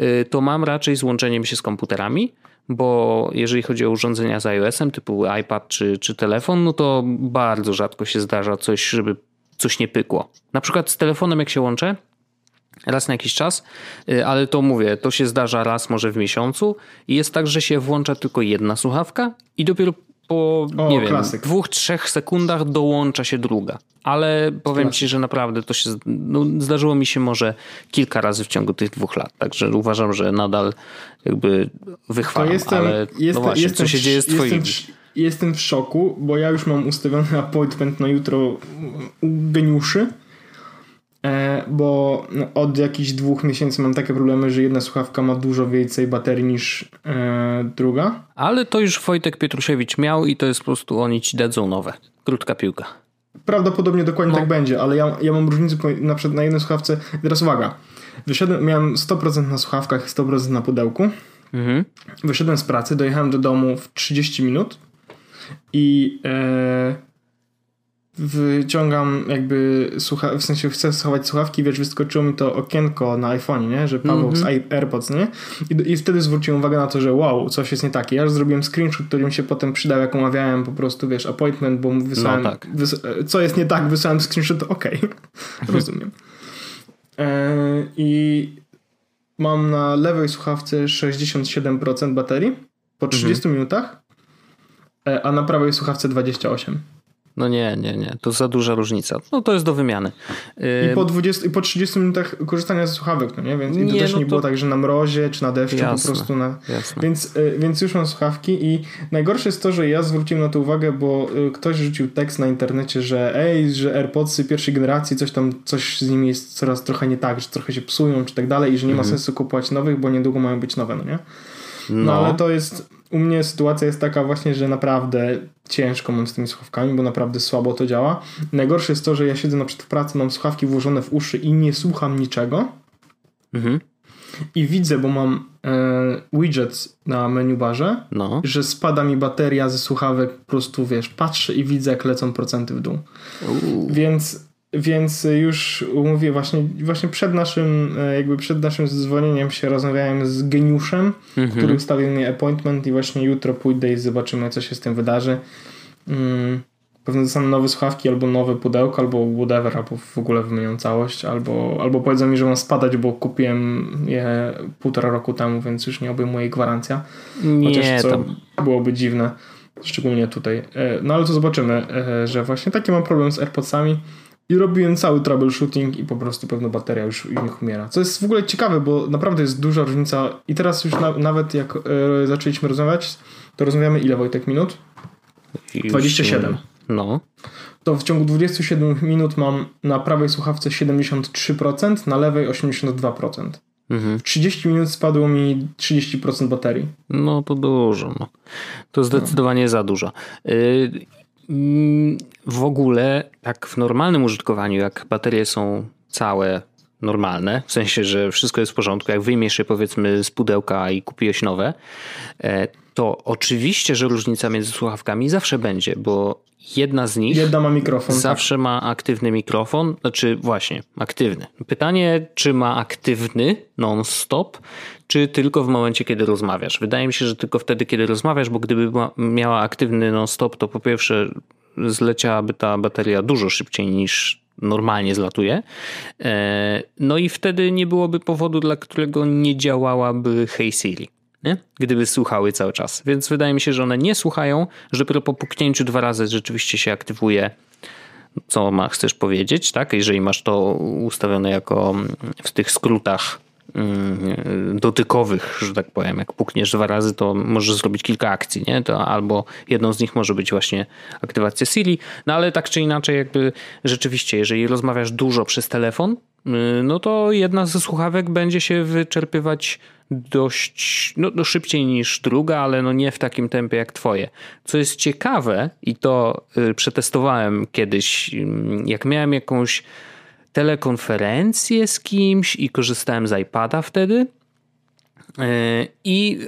y, to mam raczej z łączeniem się z komputerami bo jeżeli chodzi o urządzenia z iOS-em typu iPad czy, czy telefon, no to bardzo rzadko się zdarza coś, żeby coś nie pykło. Na przykład z telefonem jak się łączę, raz na jakiś czas, y, ale to mówię, to się zdarza raz może w miesiącu i jest tak, że się włącza tylko jedna słuchawka i dopiero po, o, nie wiem, dwóch, trzech sekundach dołącza się druga. Ale powiem klasyk. ci, że naprawdę to się no, zdarzyło mi się może kilka razy w ciągu tych dwóch lat. Także uważam, że nadal jakby wychwalam. Jestem, ale no jestem, no właśnie, jestem, co się dzieje z twoimi? Jestem, jestem w szoku, bo ja już mam ustawiony appointment na jutro u geniuszy. E, bo od jakichś dwóch miesięcy mam takie problemy, że jedna słuchawka ma dużo więcej baterii niż e, druga. Ale to już Wojtek Pietrusiewicz miał i to jest po prostu oni ci dadzą nowe. Krótka piłka. Prawdopodobnie dokładnie no. tak będzie, ale ja, ja mam różnicę na przykład na jednej słuchawce. Teraz uwaga. Wyszedłem, miałem 100% na słuchawkach, 100% na pudełku. Mhm. Wyszedłem z pracy, dojechałem do domu w 30 minut i e, wyciągam jakby słucha w sensie chcę schować słuchawki, wiesz, wyskoczyło mi to okienko na iPhone, nie? Że Paweł mm -hmm. z mhm. AirPods, nie? I, I, wtedy zwróciłem uwagę na to, że wow, coś jest nie takie. Ja już zrobiłem screenshot, który mi się potem przydał, jak omawiałem po prostu, wiesz, appointment, bo wysłałem, no tak. wys co jest nie tak, wysłałem screenshot, okej, okay. <laughs> rozumiem. E I mam na lewej słuchawce 67% baterii po 30 mm -hmm. minutach, e, a na prawej słuchawce 28%. No nie, nie, nie. To za duża różnica. No to jest do wymiany. I po, 20, i po 30 minutach korzystania ze słuchawek, no nie? Więc nie, to też no nie to... było tak, że na mrozie czy na deszczu jasne, po prostu na... Jasne. Więc, y, więc już mam słuchawki i najgorsze jest to, że ja zwróciłem na to uwagę, bo y, ktoś rzucił tekst na internecie, że ej, że AirPodsy pierwszej generacji, coś tam, coś z nimi jest coraz trochę nie tak, że trochę się psują czy tak dalej i że nie ma mhm. sensu kupować nowych, bo niedługo mają być nowe, no nie? No, no ale to jest u mnie sytuacja jest taka właśnie, że naprawdę ciężko mam z tymi słuchawkami, bo naprawdę słabo to działa. Najgorsze jest to, że ja siedzę na przykład w pracy, mam słuchawki włożone w uszy i nie słucham niczego. Mhm. I widzę, bo mam e, widgets na menu barze, no. że spada mi bateria ze słuchawek, po prostu wiesz, patrzę i widzę, jak lecą procenty w dół. Więc więc już mówię właśnie, właśnie przed naszym e, jakby przed naszym dzwonieniem się rozmawiałem z geniuszem, mhm. który ustawił mi appointment i właśnie jutro pójdę i zobaczymy co się z tym wydarzy. Hmm, pewnie dostanę nowe słuchawki albo nowe pudełko, albo whatever, albo w ogóle wymienią całość, albo, albo powiedzą mi, że mam spadać, bo kupiłem je półtora roku temu, więc już nie obejmuje gwarancja. Nie, Chociaż co tam. byłoby dziwne, szczególnie tutaj. E, no ale to zobaczymy, e, że właśnie taki mam problem z AirPodsami. I robiłem cały troubleshooting i po prostu pewno bateria już mi umiera. Co jest w ogóle ciekawe, bo naprawdę jest duża różnica. I teraz już na, nawet jak e, zaczęliśmy rozmawiać, to rozmawiamy ile Wojtek minut? 27. No. To w ciągu 27 minut mam na prawej słuchawce 73%, na lewej 82%. Mhm. W 30 minut spadło mi 30% baterii. No to dużo. No. To zdecydowanie no. za dużo. Yy, Mm, w ogóle, tak w normalnym użytkowaniu, jak baterie są całe, normalne, w sensie, że wszystko jest w porządku, jak wyjmiesz je powiedzmy z pudełka i kupiłeś nowe, e, to oczywiście, że różnica między słuchawkami zawsze będzie, bo jedna z nich jedna ma mikrofon, tak. zawsze tak. ma aktywny mikrofon, znaczy właśnie aktywny. Pytanie, czy ma aktywny non-stop, czy tylko w momencie, kiedy rozmawiasz. Wydaje mi się, że tylko wtedy, kiedy rozmawiasz, bo gdyby miała aktywny non-stop, to po pierwsze zleciałaby ta bateria dużo szybciej niż normalnie zlatuje. E, no i wtedy nie byłoby powodu, dla którego nie działałaby Hey Siri. Nie? Gdyby słuchały cały czas. Więc wydaje mi się, że one nie słuchają, że po puknięciu dwa razy rzeczywiście się aktywuje co ma, chcesz powiedzieć, tak? Jeżeli masz to ustawione jako w tych skrótach Mm, dotykowych, że tak powiem. Jak pukniesz dwa razy, to możesz zrobić kilka akcji, nie? To albo jedną z nich może być właśnie aktywacja Siri, no ale tak czy inaczej, jakby rzeczywiście, jeżeli rozmawiasz dużo przez telefon, no to jedna ze słuchawek będzie się wyczerpywać dość no, no szybciej niż druga, ale no nie w takim tempie jak twoje. Co jest ciekawe i to y, przetestowałem kiedyś, mm, jak miałem jakąś telekonferencję z kimś i korzystałem z iPada wtedy. E, I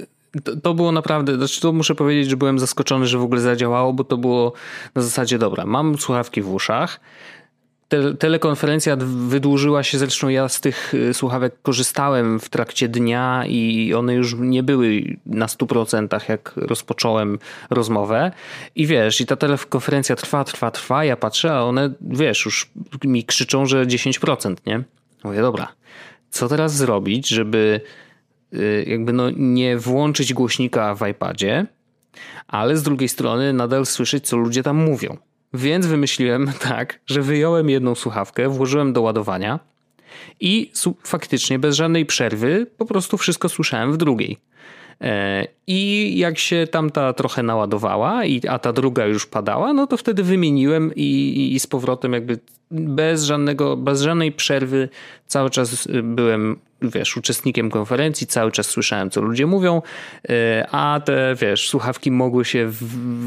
to, to, było naprawdę, znaczy to muszę powiedzieć, że byłem zaskoczony, że w ogóle zadziałało, bo to było na zasadzie dobra, mam słuchawki w uszach, te, telekonferencja wydłużyła się, zresztą ja z tych y, słuchawek korzystałem w trakcie dnia i one już nie były na 100% jak rozpocząłem rozmowę. I wiesz, i ta telekonferencja trwa, trwa, trwa, ja patrzę, a one, wiesz, już mi krzyczą, że 10%, nie? Mówię, dobra, co teraz zrobić, żeby y, jakby no nie włączyć głośnika w iPadzie, ale z drugiej strony nadal słyszeć, co ludzie tam mówią. Więc wymyśliłem <laughs> tak, że wyjąłem jedną słuchawkę, włożyłem do ładowania i faktycznie bez żadnej przerwy po prostu wszystko słyszałem w drugiej. E, I jak się tamta trochę naładowała, i, a ta druga już padała, no to wtedy wymieniłem i, i z powrotem jakby bez żadnego, bez żadnej przerwy cały czas byłem wiesz, uczestnikiem konferencji, cały czas słyszałem, co ludzie mówią, e, a te, wiesz, słuchawki mogły się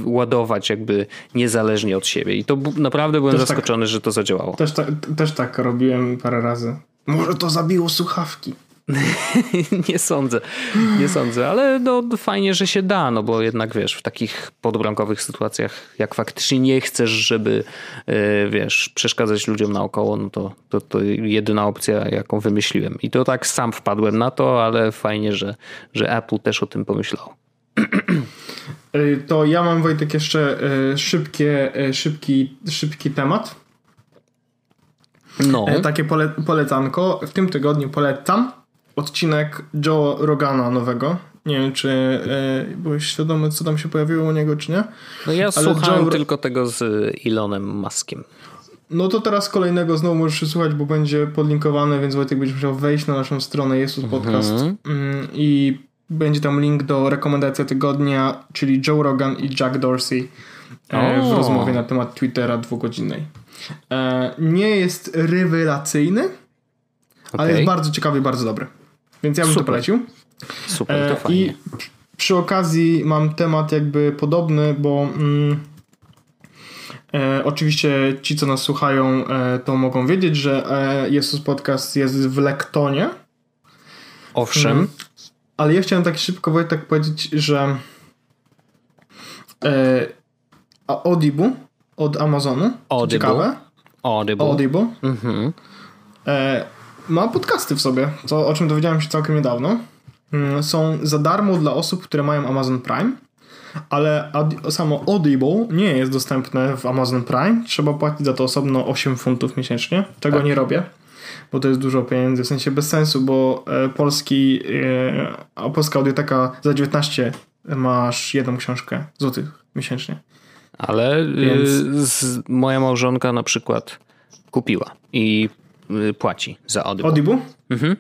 ładować jakby niezależnie od siebie. I to naprawdę byłem też tak- zaskoczony, tak, że to zadziałało. Też, tak, też tak robiłem parę razy. Może to zabiło słuchawki. <laughs> nie sądzę, nie sądzę, ale no, fajnie, że się da, no bo jednak wiesz, w takich podbramkowych sytuacjach, jak faktycznie nie chcesz, żeby e, wiesz, przeszkadzać ludziom naokoło, no to, to, to jedyna opcja, jaką wymyśliłem. I to tak sam wpadłem na to, ale fajnie, że, że Apple też o tym pomyślał. <clears throat> E, to ja mam Wojtek jeszcze e, szybkie, szybki, szybki temat. No. Takie pole, polecanko. W tym tygodniu polecam odcinek Joe Rogana nowego. Nie wiem, czy e, byłeś świadomy, co tam się pojawiło u niego, czy nie? No ja Ale słuchałem Joe... tylko tego z Elonem Muskiem. No to teraz kolejnego znowu możesz słuchać, bo będzie podlinkowany, więc Wojtek będziesz musiał wejść na naszą stronę Jesus Podcast mhm. mm, i będzie tam link do rekomendacji tygodnia, czyli Joe Rogan i Jack Dorsey e, w rozmowie na temat Twittera dwugodzinnej. E, nie jest rewelacyjny, okay. ale jest bardzo ciekawy i bardzo dobry. Więc ja bym Super. to polecił. Super, to e, fajnie. I przy okazji mam temat jakby podobny, bo mm, e, oczywiście ci, co nas słuchają, e, to mogą wiedzieć, że e, Jesus Podcast jest w Lektonie. Owszem. Mm, ale ja chciałem tak szybko Wojtek powiedzieć, że e, Audible od Amazonu. Audible. Ciekawe. Audible. Audible. Mhm. E, ma podcasty w sobie, co, o czym dowiedziałem się całkiem niedawno. Mm, są za darmo dla osób, które mają Amazon Prime, ale samo Audible nie jest dostępne w Amazon Prime. Trzeba płacić za to osobno 8 funtów miesięcznie. Tego tak. nie robię, bo to jest dużo pieniędzy, w sensie bez sensu, bo e, polski, e, polska audioteka za 19 masz jedną książkę złotych miesięcznie. Ale Więc... z, moja małżonka na przykład kupiła i płaci za Audible. Audible? Mhm.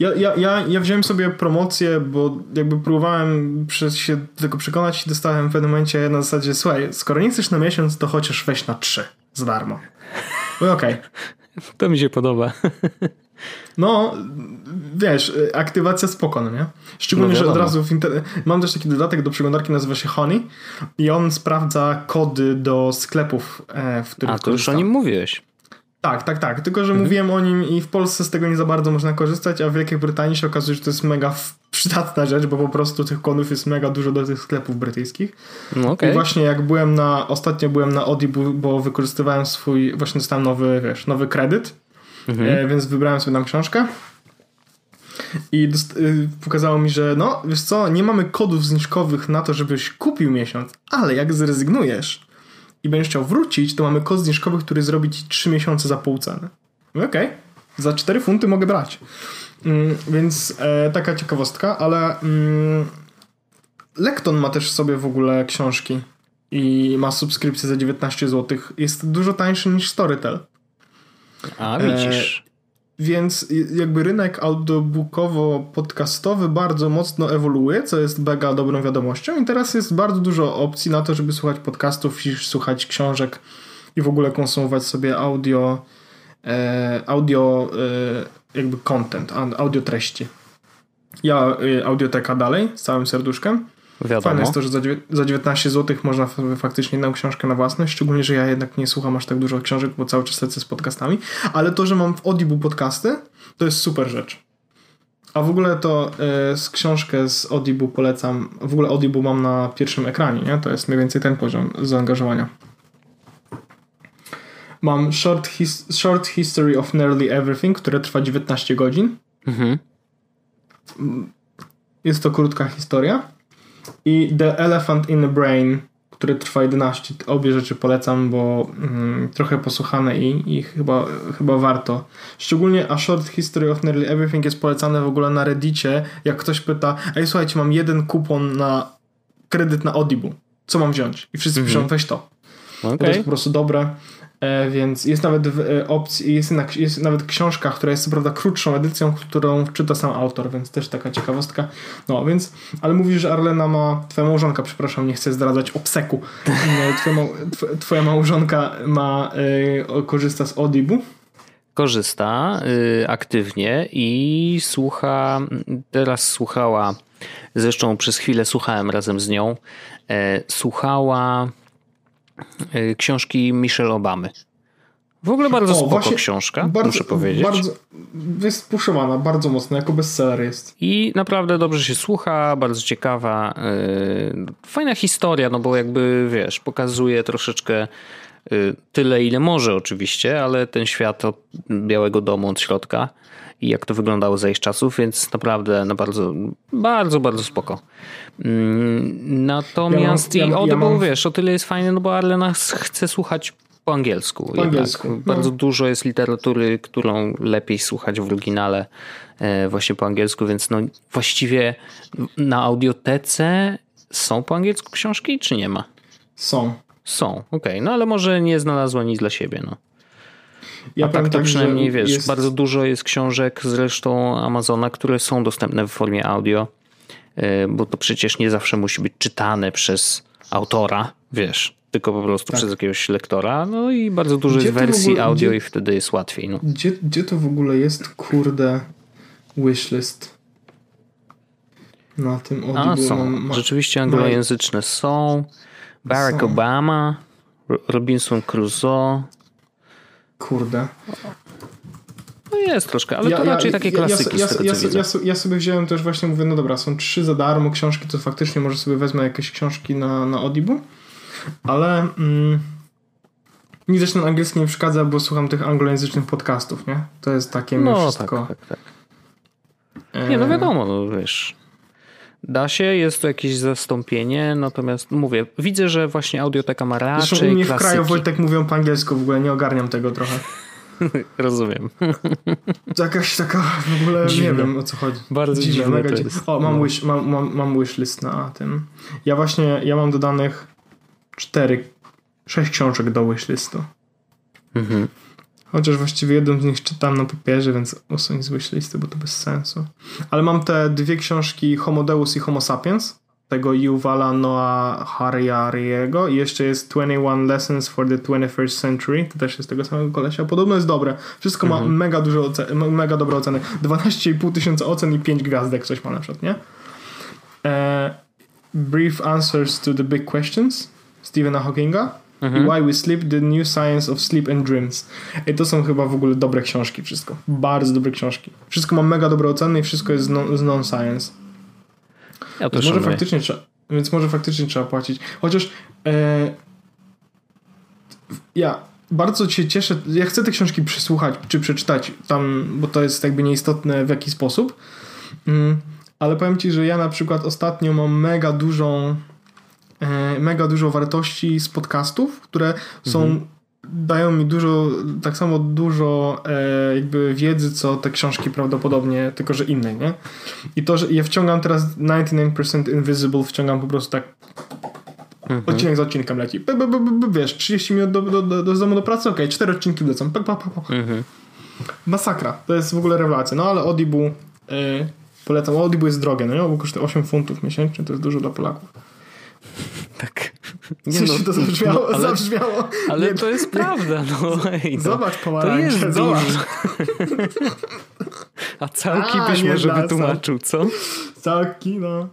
Ja, ja, ja, ja wziąłem sobie promocję, bo jakby próbowałem przez się do tego przekonać i dostałem w pewnym momencie na zasadzie, słuchaj, skoro nie chcesz na miesiąc, to chociaż weź na trzy za darmo. No okej. Okay. <laughs> To mi się podoba. No, wiesz, aktywacja spokojna, nie? Szczególnie, no że od razu w inter... mam też taki dodatek do przeglądarki, nazywa się Honey i on sprawdza kody do sklepów, e, w których A, to już o nim mówiłeś. Tak, tak, tak. Tylko, że mhm. mówiłem o nim i w Polsce z tego nie za bardzo można korzystać, a w Wielkiej Brytanii się okazuje, że to jest mega przydatna rzecz, bo po prostu tych konów jest mega dużo do tych sklepów brytyjskich. No okay. I właśnie jak byłem na, ostatnio byłem na Audible, bo wykorzystywałem swój, właśnie dostałem nowy, wiesz, nowy kredyt, mhm. e, więc wybrałem sobie tam książkę. I dost, y, pokazało mi, że no, wiesz co, nie mamy kodów zniżkowych na to, żebyś kupił miesiąc, ale jak zrezygnujesz, i będziesz chciał wrócić, to mamy kod zniżkowy, który zrobi ci 3 miesiące za pół ceny. Okej, okay. za 4 funty mogę brać. Mm, więc e, taka ciekawostka, ale mm, Lekton ma też sobie w ogóle książki i ma subskrypcję za 19 zł. Jest dużo tańszy niż Storytel. A, widzisz. Więc jakby rynek audiobookowo-podcastowy bardzo mocno ewoluuje, co jest mega dobrą wiadomością i teraz jest bardzo dużo opcji na to, żeby słuchać podcastów i słuchać książek i w ogóle konsumować sobie audio e, audio e, jakby content, audio treści. Ja e, audioteka dalej z całym serduszkiem. Wiadomo. Fajne jest to, że za, za 19 zł można faktycznie jedną książkę na własność, szczególnie, że ja jednak nie słucham aż tak dużo książek, bo cały czas lecę z podcastami, ale to, że mam w Audible podcasty, to jest super rzecz. A w ogóle to y, z książkę z Audible polecam. W ogóle Audible mam na pierwszym ekranie, nie? To jest mniej więcej ten poziom zaangażowania. Mam Short, his short History of Nearly Everything, które trwa 19 godzin. Mhm. Jest to krótka historia i The Elephant in the Brain, który trwa 11. Obie rzeczy polecam, bo mm, trochę posłuchane i, i chyba, chyba warto. Szczególnie A Short History of Nearly Everything jest polecane w ogóle na Reddicie, jak ktoś pyta, ej słuchajcie, mam jeden kupon na kredyt na Audible. Co mam wziąć? I wszyscy -hmm. piszą, weź to. Okay. To jest po prostu dobre. E, więc jest nawet w opcji, jest, jest nawet książka, która jest co prawda krótszą edycją, którą czyta sam autor, więc też taka ciekawostka. No więc, ale mówisz, że Arlena ma, twoja małżonka, przepraszam, nie chcę zdradzać obseku. Twoja, twoja małżonka ma, korzysta z Audible korzysta y, aktywnie i słucha, teraz słuchała, zresztą przez chwilę słuchałem razem z nią, e, słuchała e, książki Michelle Obamy. W ogóle bardzo o, spoko właśnie, książka, bardzo, muszę powiedzieć. Bardzo, jest puszowana bardzo mocno, jako bestseller jest. I naprawdę dobrze się słucha, bardzo ciekawa. Yy, fajna historia, no bo jakby wiesz, pokazuje troszeczkę Y, tyle, ile może oczywiście, ale ten świat od Białego Domu od środka i jak to wyglądało za ich czasów, więc naprawdę na bardzo, bardzo, bardzo spoko. Mm, natomiast ja mam, ja, i Audible, ja mam... wiesz, o tyle jest fajne, no bo Arlena chce słuchać po angielsku. Po angielsku. No. Bardzo dużo jest literatury, którą lepiej słuchać w oryginale e, właśnie po angielsku, więc no właściwie na audiotece są po angielsku książki, czy nie ma? Są. Są, okej. Okay. No ale może nie znalazła nic dla siebie, no. Ja A tak to tak, przynajmniej wiesz, jest... bardzo dużo jest książek zresztą Amazona, które są dostępne w formie audio, e, bo to przecież nie zawsze musi być czytane przez autora, wiesz, tylko po prostu tak. przez jakiegoś lektora. No i bardzo dużo gdzie jest wersji ogóle, audio gdzie, i wtedy jest łatwiej. No. Gdzie, gdzie to w ogóle jest, kurde, wishlist? Na tym Audible. A, są. Ma, Rzeczywiście anglojęzyczne są. Barack Obama, Robinson Crusoe. Kurde. No jest troszkę, ale ja, to raczej ja, takie klasyki. Ja, ja, ja, ja, sobie wziąłem też właśnie, mówię, no dobra, są trzy za darmo książki, to faktycznie może sobie wezmę jakieś książki na, na Audible, ale mm, mi też ten angielski nie przeszkadza, bo słucham tych anglojęzycznych podcastów, nie? To jest takie no, wszystko. Tak, tak, tak. Nie, no wiadomo, no wiesz, Da się, jest to jakieś zastąpienie, natomiast mówię, widzę, że właśnie audioteka ma raczej Zresztą u mnie klasyki. w kraju Wojtek mówią po angielsku, w ogóle nie ogarniam tego trochę. <laughs> Rozumiem. Jakaś taka w ogóle dziwne. nie wiem o co chodzi. Bardzo dziwne, dziwne mega dziwne. O, mam, no. wish, mam, mam, mam wishlist na tym. Ja właśnie, ja mam dodanych cztery, sześć książek do wishlistu. Mhm. Chociaż właściwie jedną z nich czytam na papierze, więc usuń z wishlisty, bo to bez sensu. Ale mam te dwie książki Homo Deus i Homo Sapiens, tego Yuvala Noah Harariego i jeszcze jest 21 Lessons for the 21st Century, to też jest tego samego kolesia. Podobno jest dobre. Wszystko ma mhm. mega dużo ocen, mega dobre oceny. 12,5 tysiąca ocen i 5 gwiazdek coś ma na przykład, nie? E, brief Answers to the Big Questions Stephena Hawkinga Mhm. Why We Sleep, The New Science of Sleep and Dreams. I to są chyba w ogóle dobre książki wszystko. Bardzo dobre książki. Wszystko ma mega dobre oceny i wszystko jest z non-science. Ja więc może faktycznie trzeba, więc może faktycznie trzeba płacić. Chociaż e, ja bardzo się cieszę, ja chcę te książki przesłuchać czy przeczytać tam, bo to jest jakby nieistotne w jaki sposób. Mm, ale powiem ci, że ja na przykład ostatnio mam mega dużą mega dużo wartości z podcastów, które są mhm. dają mi dużo, tak samo dużo e, jakby wiedzy, co te książki prawdopodobnie, tylko że innej, nie? I to, że ja wciągam teraz 99% Invisible, wciągam po prostu tak mhm. odcinek za odcinkiem leci. B, b, b, b, wiesz, 30 minut do, do, do, do domu do pracy, okej, okay, 4 odcinki lecą. Pa, pa, pa, pa. Mhm. Masakra. To jest w ogóle rewelacja. No ale Audible e, polecam. Audible jest drogie, no nie? Bo kosztuje 8 funtów miesięcznie, to jest dużo dla Polaków. Tak. Nie no, to zabrzmiało, no, ale, zabrzmiało. Ale nie, to jest prawda. No, hej, no. Zobacz pomarańcze, to jest zobacz. A całki A, byś może wytłumaczył, co? Całki, no.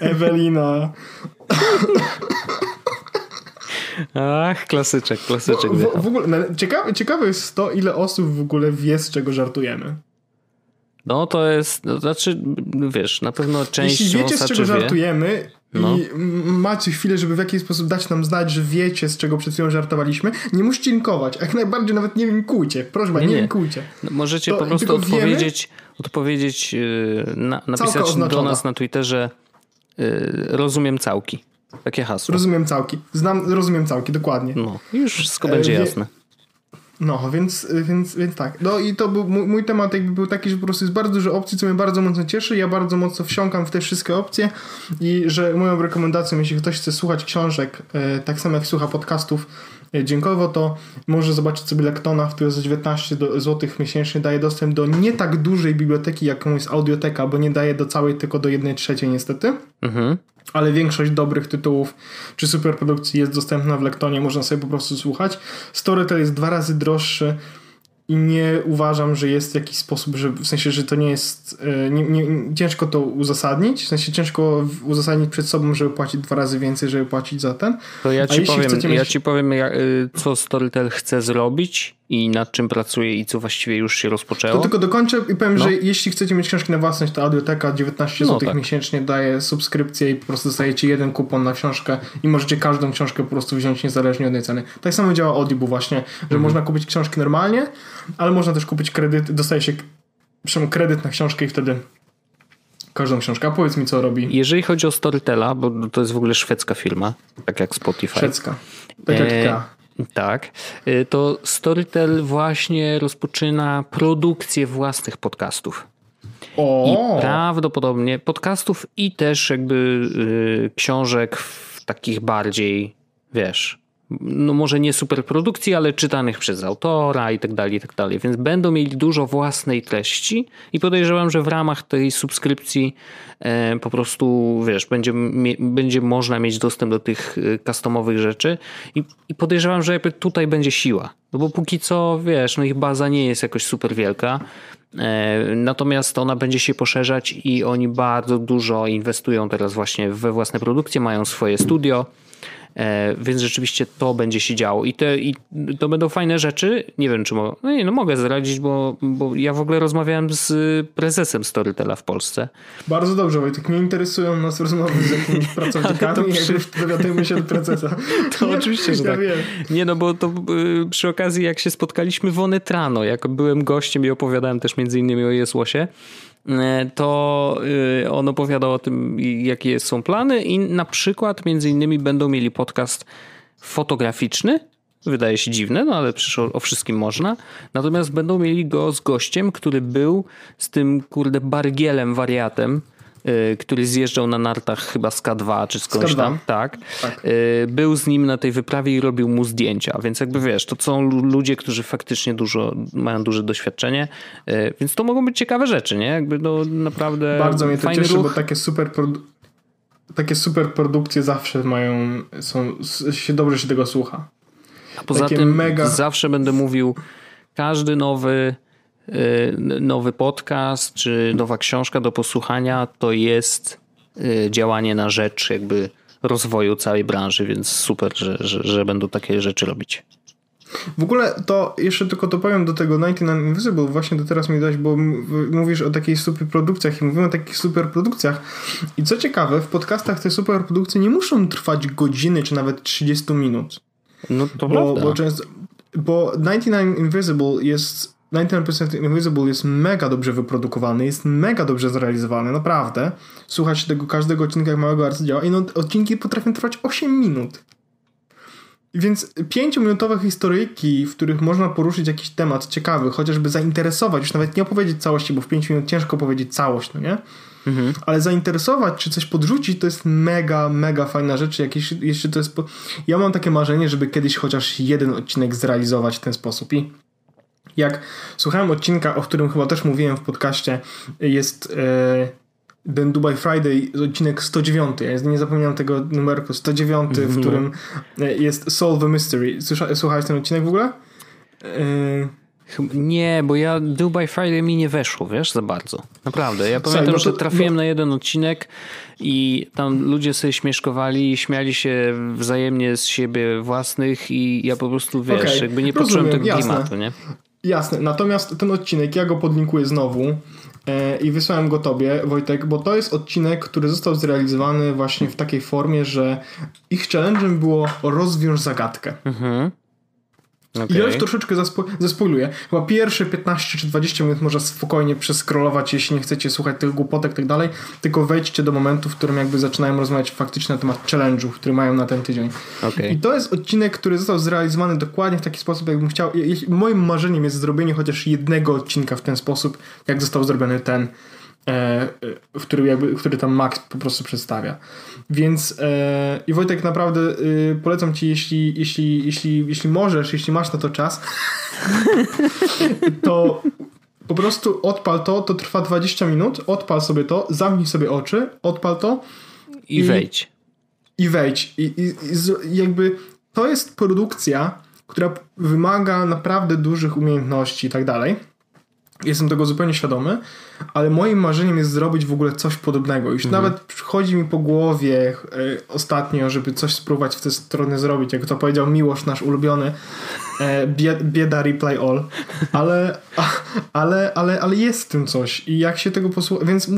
Ewelina. Ach, klasyczek, klasyczek. W, w, ogóle, ciekawe, ciekawe jest to, ile osób w ogóle wie, z czego żartujemy. No to jest, no, znaczy, wiesz, na pewno część Jeśli wiecie, z czego wie, żartujemy no. i macie chwilę, żeby w jakiś sposób dać nam znać, że wiecie, z czego przed chwilą żartowaliśmy, nie musicie linkować. Jak najbardziej nawet nie linkujcie. Proszę nie, nie, nie linkujcie. No, możecie to, po prostu odpowiedzieć, wiemy, odpowiedzieć yy, na, napisać do nas na Twitterze yy, rozumiem całki. Takie hasło. Rozumiem całki. Znam, rozumiem całki, dokładnie. No, już wszystko będzie e, jasne. No, więc, więc, więc tak. No i to był mój, mój, temat jakby był taki, że po prostu jest bardzo dużo opcji, co mnie bardzo mocno cieszy. Ja bardzo mocno wsiąkam w te wszystkie opcje i że moją rekomendacją, jeśli ktoś chce słuchać książek, e, tak samo jak słucha podcastów, dźwiękowo, to może zobaczyć sobie Lektona, który za 19 zł miesięcznie daje dostęp do nie tak dużej biblioteki, jaką jest Audioteka, bo nie daje do całej, tylko do 1 trzeciej niestety. Mhm. Ale większość dobrych tytułów czy superprodukcji jest dostępna w Lektonie, można sobie po prostu słuchać. Storytel jest dwa razy droższy i nie uważam, że jest jakiś sposób, że w sensie, że to nie jest e, nie, nie, ciężko to uzasadnić, w sensie ciężko uzasadnić przed sobą, żeby płacić dwa razy więcej, żeby płacić za ten. To ja ci powiem, mieć... ja ci powiem jak, co Storytel chce zrobić i nad czym pracuje i co właściwie już się rozpoczęło. To tylko dokończę i powiem, no. że jeśli chcecie mieć książki na własność, to Audioteka 19 no, zł tak. miesięcznie daje subskrypcję i po prostu dostajecie jeden kupon na książkę i możecie każdą książkę po prostu wziąć niezależnie od tej ceny. Tak samo działa Audible właśnie, że mhm. można kupić książki normalnie, ale można też kupić kredyt, dostaje się kredyt na książkę i wtedy każdą książkę. A powiedz mi, co robi. Jeżeli chodzi o Storytela, bo to jest w ogóle szwedzka firma, tak jak Spotify. Szwedzka. Tak jak e, tak, y, to Storytel właśnie rozpoczyna produkcję własnych podcastów. O. I prawdopodobnie podcastów i też jakby y, książek w takich bardziej, wiesz, no może nie superprodukcji, ale czytanych przez autora i tak dalej, i tak dalej. Więc będą mieli dużo własnej treści i podejrzewam, że w ramach tej subskrypcji e, po prostu, wiesz, będzie, będzie można mieć dostęp do tych e, customowych rzeczy i, i podejrzewam, że tutaj będzie siła. No bo póki co, wiesz, no ich baza nie jest jakoś super wielka, e, Natomiast ona będzie się poszerzać i oni bardzo dużo inwestują teraz właśnie we własne produkcje, mają swoje studio. E, więc rzeczywiście to będzie się działo i, te, i to będą fajne rzeczy. Nie wiem, czy mogę, no, nie, no mogę zdradzić, bo, bo ja w ogóle rozmawiałem z prezesem Storytela w Polsce. Bardzo dobrze, Wojtek. Nie interesują nas rozmowy z jakimiś <laughs> pracownikami, przy... jak już dowiadujemy się do prezesa. <laughs> To nie, oczywiście, że tak. Wiem. Nie, no bo to y, przy okazji jak się spotkaliśmy w Onetrano, jak byłem gościem i opowiadałem też między innymi o Jesłosie, to y, on opowiadał o tym, jakie są plany i na przykład między innymi będą mieli podcast fotograficzny, wydaje się dziwne, no ale przecież o, o, wszystkim można. Natomiast będą mieli go z gościem, który był z tym, kurde, bargielem, wariatem, który zjeżdżał na nartach chyba z K2 czy skądś tam. Tak. tak. Y, był z nim na tej wyprawie i robił mu zdjęcia, więc jakby wiesz, to są ludzie, którzy faktycznie dużo, mają duże doświadczenie, y, więc to mogą być ciekawe rzeczy, nie? Jakby no naprawdę Bardzo mnie to cieszy, ruch. bo takie super takie super produkcje zawsze mają, są, się dobrze się tego słucha. A poza takie tym mega... zawsze będę mówił, każdy nowy Y, nowy podcast czy nowa książka do posłuchania to jest y, działanie na rzecz jakby rozwoju całej branży, więc super, że, że, że będą takie rzeczy robić. W ogóle to jeszcze tylko to powiem do tego 99 Invisible, właśnie to teraz mi dać, bo mówisz o takich super produkcjach i mówimy o takich super produkcjach. I co ciekawe, w podcastach te super produkcje nie muszą trwać godziny czy nawet 30 minut. No to bo, prawda. Bo, często, bo 99 Invisible jest 99% Invisible jest mega dobrze wyprodukowany, jest mega dobrze zrealizowany, naprawdę. Słuchać tego każdego odcinka jak małego arcydzieła i no, odcinki potrafią trwać 8 minut. Więc 5-minutowe historyjki, w których można poruszyć jakiś temat ciekawy, chociażby zainteresować, już nawet nie opowiedzieć całości, bo w 5 minut ciężko powiedzieć całość, no nie? Mhm. Ale zainteresować czy coś podrzucić to jest mega, mega fajna rzecz. Jakieś, jeszcze to jest. Po... Ja mam takie marzenie, żeby kiedyś chociaż jeden odcinek zrealizować w ten sposób i jak słuchałem odcinka, o którym chyba też mówiłem w podcaście, jest e, ten Dubai Friday, odcinek 109. Ja nie zapomniałem tego numerku 109, w mhm. którym e, jest Solve a Mystery. słuchałeś ten odcinek w ogóle? E... Nie, bo ja Dubai Friday mi nie weszło, wiesz, za bardzo. Naprawdę. Ja pamiętam, Słuchaj, że trafiłem bo... na jeden odcinek i tam ludzie sobie śmieszkowali, śmiali się wzajemnie z siebie własnych i ja po prostu, wiesz, okay. jakby nie poczułem tego jasne. klimatu, nie? Jasne, natomiast ten odcinek, ja go podlinkuję znowu e, i wysłałem go tobie, Wojtek, bo to jest odcinek, który został zrealizowany właśnie w takiej formie, że ich challenge'em było rozwiąż zagadkę. Mhm. Okay. Ja już troszeczkę zaspo- zaspoiluję. Chyba pierwsze 15 czy 20 minut można spokojnie przeskrolować, jeśli nie chcecie słuchać tych głupotek i tak dalej, tylko wejdźcie do momentu, w którym jakby zaczynają rozmawiać faktycznie na temat challenge'ów, które mają na ten tydzień. Okay. I to jest odcinek, który został zrealizowany dokładnie w taki sposób, jakbym chciał. Moim marzeniem jest zrobienie chociaż jednego odcinka w ten sposób, jak został zrobiony ten. E, w który, jakby, który tam Max po prostu przedstawia. Więc e, i Wojtek naprawdę y, polecam ci, jeśli, jeśli, jeśli, jeśli możesz, jeśli masz na to czas, to po prostu odpal to, to trwa 20 minut, odpal sobie to, zamknij sobie oczy, odpal to i, i wejdź. I wejdź. I, i, I jakby to jest produkcja, która wymaga naprawdę dużych umiejętności i tak dalej. Jestem tego zupełnie świadomy, ale moim marzeniem jest zrobić w ogóle coś podobnego. Już mhm. nawet przychodzi mi po głowie y, ostatnio, żeby coś spróbować w tę stronę zrobić, jak to powiedział Miłosz, nasz ulubiony, e, bieda replay all, ale, ale, ale, ale jest w tym coś i jak się tego posłucha, więc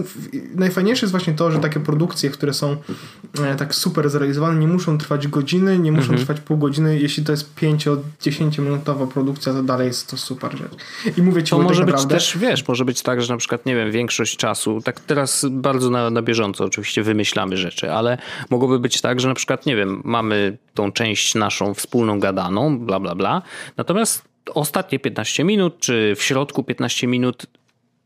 najfajniejsze jest właśnie to, że takie produkcje, które są e, tak super zrealizowane, nie muszą trwać godziny, nie muszą mhm. trwać pół godziny, jeśli to jest 5-10 minutowa produkcja, to dalej jest to super rzecz. I mówię ci to może tak być też, wiesz, może być tak, że na przykład, nie wiem, większość czasu, tak teraz bardzo na, na bieżąco oczywiście wymyślamy rzeczy, ale mogłoby być tak, że na przykład, nie wiem, mamy tą część naszą wspólną gadaną, bla, bla, bla, Natomiast ostatnie 15 minut, czy w środku 15 minut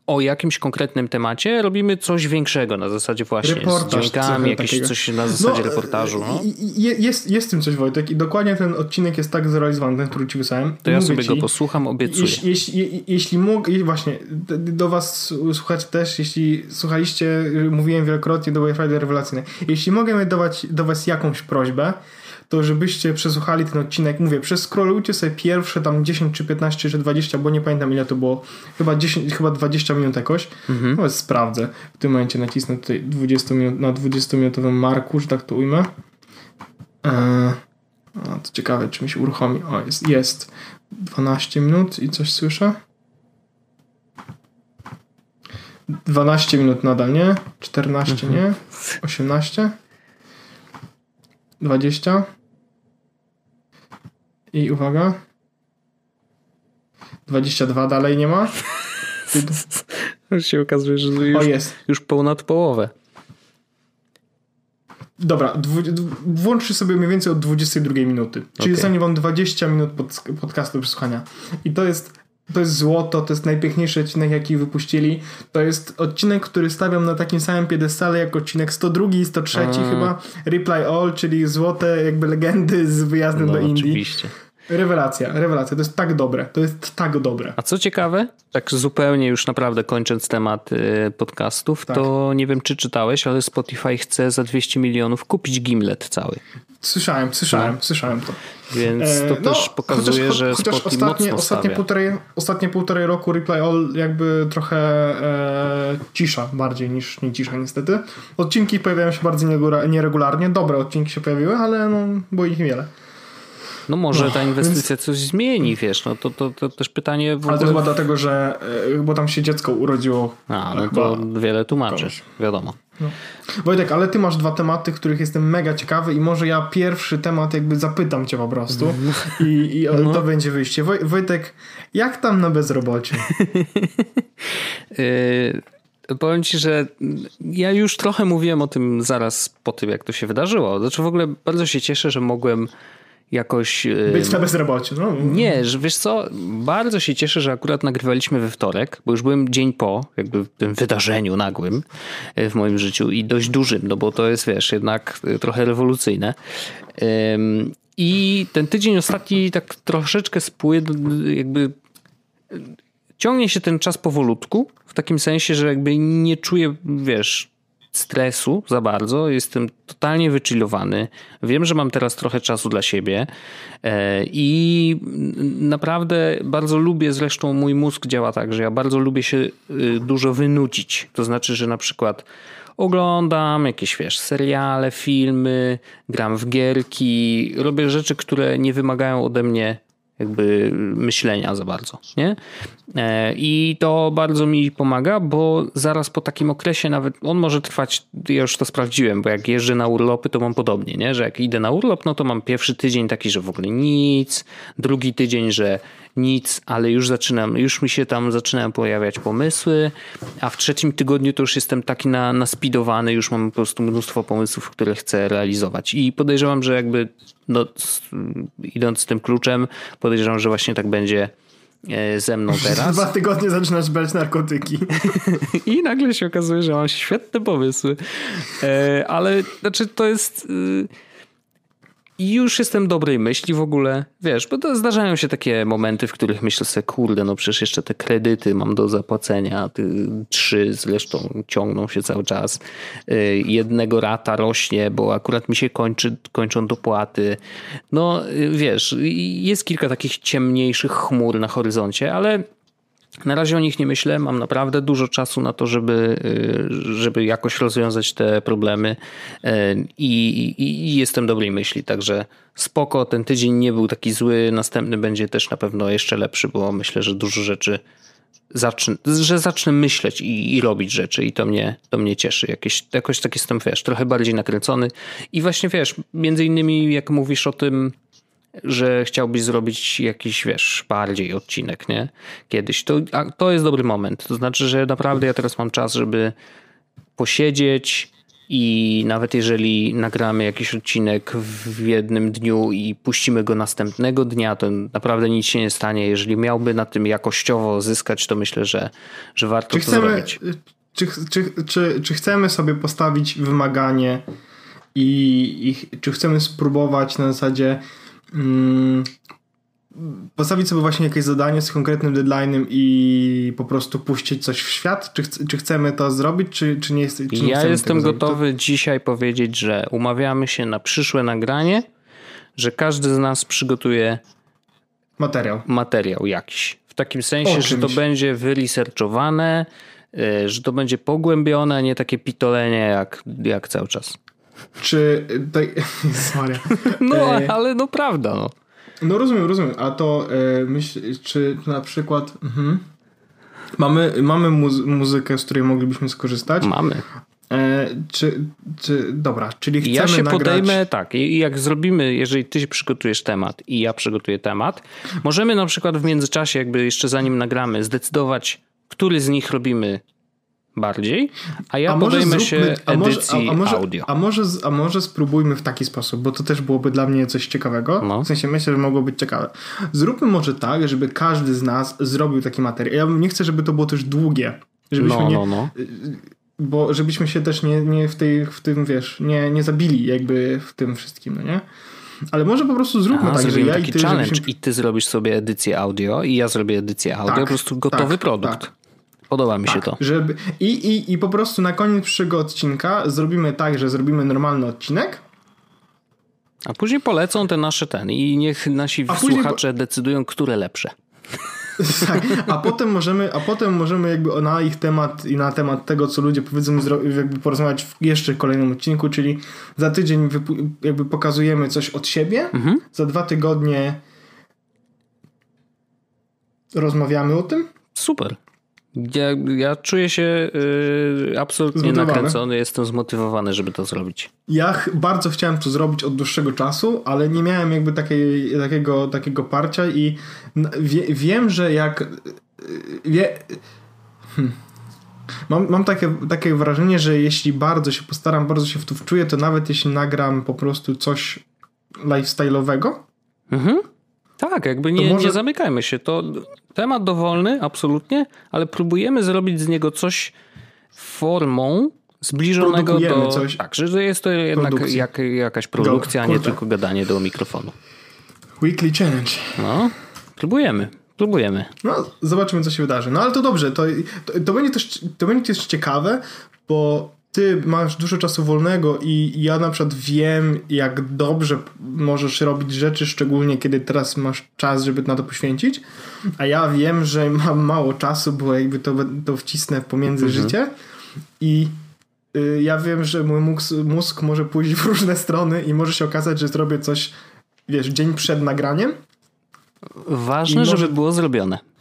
o jakimś konkretnym temacie robimy coś większego na zasadzie właśnie Reportaż, z dźwiękami, jakieś takiego. coś na zasadzie no, reportażu. No. Jest, jest w tym coś Wojtek i dokładnie ten odcinek jest tak zrealizowany, ten, który ci wysłałem. To ja sobie ci, go posłucham, obiecuję. Jeśli, jeśli, jeśli właśnie do was słuchać też, jeśli słuchaliście, mówiłem wielokrotnie do Wi-Fi rewelacyjne, jeśli mogę was, do was jakąś prośbę, to żebyście przesłuchali ten odcinek, mówię, przeskrolujcie sobie pierwsze tam 10 czy 15 czy 20, bo nie pamiętam ile to było, chyba 10, chyba 20 minut jakoś, mhm. no sprawdzę, w tym momencie nacisnę tutaj 20 minut, na 20 minutowym marku, że tak to ujmę. Eee, a, to ciekawe, czy mi się uruchomi. O, jest, jest 12 minut i coś słyszę. 12 minut nadal nie, 14 mhm. nie, 18, 20. I uwaga. 22 dalej nie ma. Już się okazuje, że już, o, jest. już ponad połowę. Dobra, włączcie sobie mniej więcej od 22 minuty. Czyli okay. zostanie wam 20 minut pod, podcastu przesłuchania. I to jest to jest złoto, to jest najpiękniejszy odcinek, jaki wypuścili. To jest odcinek, który stawiam na takim samym piedestale jak odcinek 102 i 103 A. chyba. Reply All, czyli złote jakby legendy z wyjazdem no, do Indii. Oczywiście. Rewelacja, rewelacja. To jest tak dobre. To jest tak dobre. A co ciekawe, tak zupełnie już naprawdę kończąc temat y, podcastów, tak. to nie wiem czy czytałeś, ale Spotify chce za 200 milionów kupić Gimlet cały. Słyszałem, słyszałem, no. słyszałem to. Więc to e, no, też pokazuje, chociaż, że chociaż ostatnie, ostatnie, ostatnie półtorej, ostatnie półtorej roku Reply All jakby trochę e, cisza bardziej niż nie cisza niestety. Odcinki pojawiają się bardzo nieregularnie. Dobre odcinki się pojawiły, ale no, było ich wiele. No może no, ta inwestycja więc... coś zmieni, wiesz, no to, to, to też pytanie... W Ale to chyba dlatego, że e, bo tam się dziecko urodziło. A, no to wiele tłumaczy, komuś. wiadomo. No. Wojtek, ale ty masz dwa tematy, których jestem mega ciekawy i może ja pierwszy temat jakby zapytam cię po prostu i, i no. to będzie wyjście. Woj, Wojtek, jak tam na bezrobociu? <laughs> yy, powiem ci, że ja już trochę mówiłem o tym zaraz po tym, jak to się wydarzyło. Znaczy w ogóle bardzo się cieszę, że mogłem jakoś... Być na bezrobociu. No. Nie, że wiesz co, bardzo się cieszę, że akurat nagrywaliśmy we wtorek, bo już byłem dzień po jakby tym wydarzeniu nagłym e, w moim życiu i dość dużym, no bo to jest wiesz, jednak e, trochę rewolucyjne. I ten tydzień ostatni tak troszeczkę spłył, jakby ciągnie się ten czas powolutku, w takim sensie, że jakby nie czuję, wiesz, stresu za bardzo, jestem totalnie wychillowany. Wiem, że mam teraz trochę czasu dla siebie e, i naprawdę bardzo lubię, zresztą mój mózg działa tak, że ja bardzo lubię się y, dużo wynudzić. To znaczy, że na przykład oglądam jakieś, wiesz, seriale, filmy, gram w gierki, robię rzeczy, które nie wymagają ode mnie jakby myślenia za bardzo, nie? E, I to bardzo mi pomaga, bo zaraz po takim okresie nawet on może trwać, ja już to sprawdziłem, bo jak jeżdżę na urlopy, to mam podobnie, nie? Że jak idę na urlop, no to mam pierwszy tydzień taki, że w ogóle nic, drugi tydzień, że nic, ale już zaczynam, już mi się tam zaczynają pojawiać pomysły, a w trzecim tygodniu to już jestem taki na, naspidowany, już mam po prostu mnóstwo pomysłów, które chcę realizować i podejrzewam, że jakby no, idąc z tym kluczem, podejrzewam, że właśnie tak będzie e, ze mną <laughs> teraz. Dwa tygodnie zaczynasz brać narkotyki. <laughs> I nagle się okazuje, że mam świetne pomysły. E, ale znaczy to jest y, i już jestem dobrej myśli w ogóle, wiesz, bo to zdarzają się takie momenty, w których myślę sobie, kurde, no przecież jeszcze te kredyty mam do zapłacenia, trzy zresztą ciągną się cały czas. Y, jednego rata rośnie, bo akurat mi się kończy, kończą dopłaty. No y, wiesz, jest kilka takich ciemniejszych chmur na horyzoncie, ale na razie o nich nie myślę. Mam naprawdę dużo czasu na to, żeby, y, żeby jakoś rozwiązać te problemy y, i, i, jestem dobrej myśli. Także spoko, ten tydzień nie był taki zły. Następny będzie też na pewno jeszcze lepszy, bo myślę, że dużo rzeczy zacznę, że zacznę myśleć i, i, robić rzeczy i to mnie, to mnie cieszy. Jakieś, jakoś tak jestem, wiesz, trochę bardziej nakręcony i właśnie, wiesz, między innymi jak mówisz o tym, że chciałbyś zrobić jakiś, wiesz, bardziej odcinek, nie? Kiedyś. To, to jest dobry moment. To znaczy, że naprawdę ja teraz mam czas, żeby posiedzieć i nawet jeżeli nagramy jakiś odcinek w jednym dniu i puścimy go następnego dnia, to naprawdę nic się nie stanie. Jeżeli miałby na tym jakościowo zyskać, to myślę, że, że warto czy to chcemy, zrobić. Czy, czy, czy, czy chcemy sobie postawić wymaganie i, i czy chcemy spróbować na zasadzie mm, postawić sobie właśnie jakieś zadanie z konkretnym deadline'em i po prostu puścić coś w świat? Czy, ch czy chcemy to zrobić, czy, czy nie, jest, czy nie Ja jestem gotowy zrobić? dzisiaj powiedzieć, że umawiamy się na przyszłe nagranie, że każdy z nas przygotuje materiał. Materiał jakiś. W takim sensie, że to będzie wyresearchowane, y, że to będzie pogłębione, a nie takie pitolenie jak, jak cały czas. Czy. Tak, <laughs> Maria. No, e, ale no prawda, no. No rozumiem, rozumiem. A to e, myśl, czy na przykład. Mhm. Mamy, mamy muzy muzykę, z której moglibyśmy skorzystać. Mamy. E, czy, czy, dobra, czyli chcemy Ja się nagrać... podejmę, tak, i jak zrobimy, jeżeli ty się przygotujesz temat i ja przygotuję temat, możemy na przykład w międzyczasie, jakby jeszcze zanim nagramy, zdecydować, który z nich robimy bardziej, a ja a podejmę zróbmy, się a może, edycji a, może, audio. A może, a może spróbujmy w taki sposób, bo to też byłoby dla mnie coś ciekawego. No. W sensie myślę, że mogło być ciekawe. Zróbmy może tak, żeby każdy z nas zrobił taki materiał. Ja nie chcę, żeby to było też długie. Żebyśmy no, nie, no, no. Bo żebyśmy się też nie, nie w, tej, w tym, wiesz, nie, nie zabili jakby w tym wszystkim, no nie? Ale może po prostu zróbmy Aha, tak, że ja taki i ty... challenge żebyśmy... i ty zrobisz sobie edycję audio i ja zrobię edycję audio, tak, po prostu gotowy tak, produkt. Tak. Podoba mi tak, się to. Żeby, i, i, I po prostu na koniec przyszłego odcinka zrobimy tak, że zrobimy normalny odcinek. A później polecą te nasze ten i niech nasi a słuchacze po... decydują, które lepsze. tak, <laughs> a potem możemy, a potem możemy jakby na ich temat i na temat tego, co ludzie powiedzą, jakby porozmawiać w jeszcze kolejnym odcinku, czyli za tydzień jakby pokazujemy coś od siebie, mhm. za dwa tygodnie rozmawiamy o tym. Super. Ja, ja czuję się yy, absolutnie nakręcony, jestem zmotywowany, żeby to zrobić. Ja bardzo chciałem to zrobić od dłuższego czasu, ale nie miałem jakby takiej, takiego, takiego parcia i wie, wiem, że jak y, wie, hmm. Mam, mam takie, takie wrażenie, że jeśli bardzo się postaram, bardzo się w to wczuję, to nawet jeśli nagram po prostu coś lifestyle'owego, mhm. Tak, jakby nie, może... nie zamykajmy się. To temat dowolny, absolutnie, ale próbujemy zrobić z niego coś formą zbliżonego do... Coś. Tak, że jest to jednak jak, jakaś produkcja, a nie tylko gadanie do mikrofonu. Weekly challenge. No, próbujemy. Próbujemy. No, zobaczymy, co się wydarzy. No ale to dobrze, to, to, to, będzie, też, to będzie też ciekawe, bo ty masz dużo czasu wolnego i ja na przykład wiem, jak dobrze możesz robić rzeczy, szczególnie kiedy teraz masz czas, żeby na to poświęcić, a ja wiem, że mam mało czasu, bo jakby to, to wcisnę pomiędzy mhm. życie i y, ja wiem, że mój mózg, mózg może pójść w różne strony i może się okazać, że zrobię coś, wiesz, dzień przed nagraniem. Ważne, może... żeby było zrobione.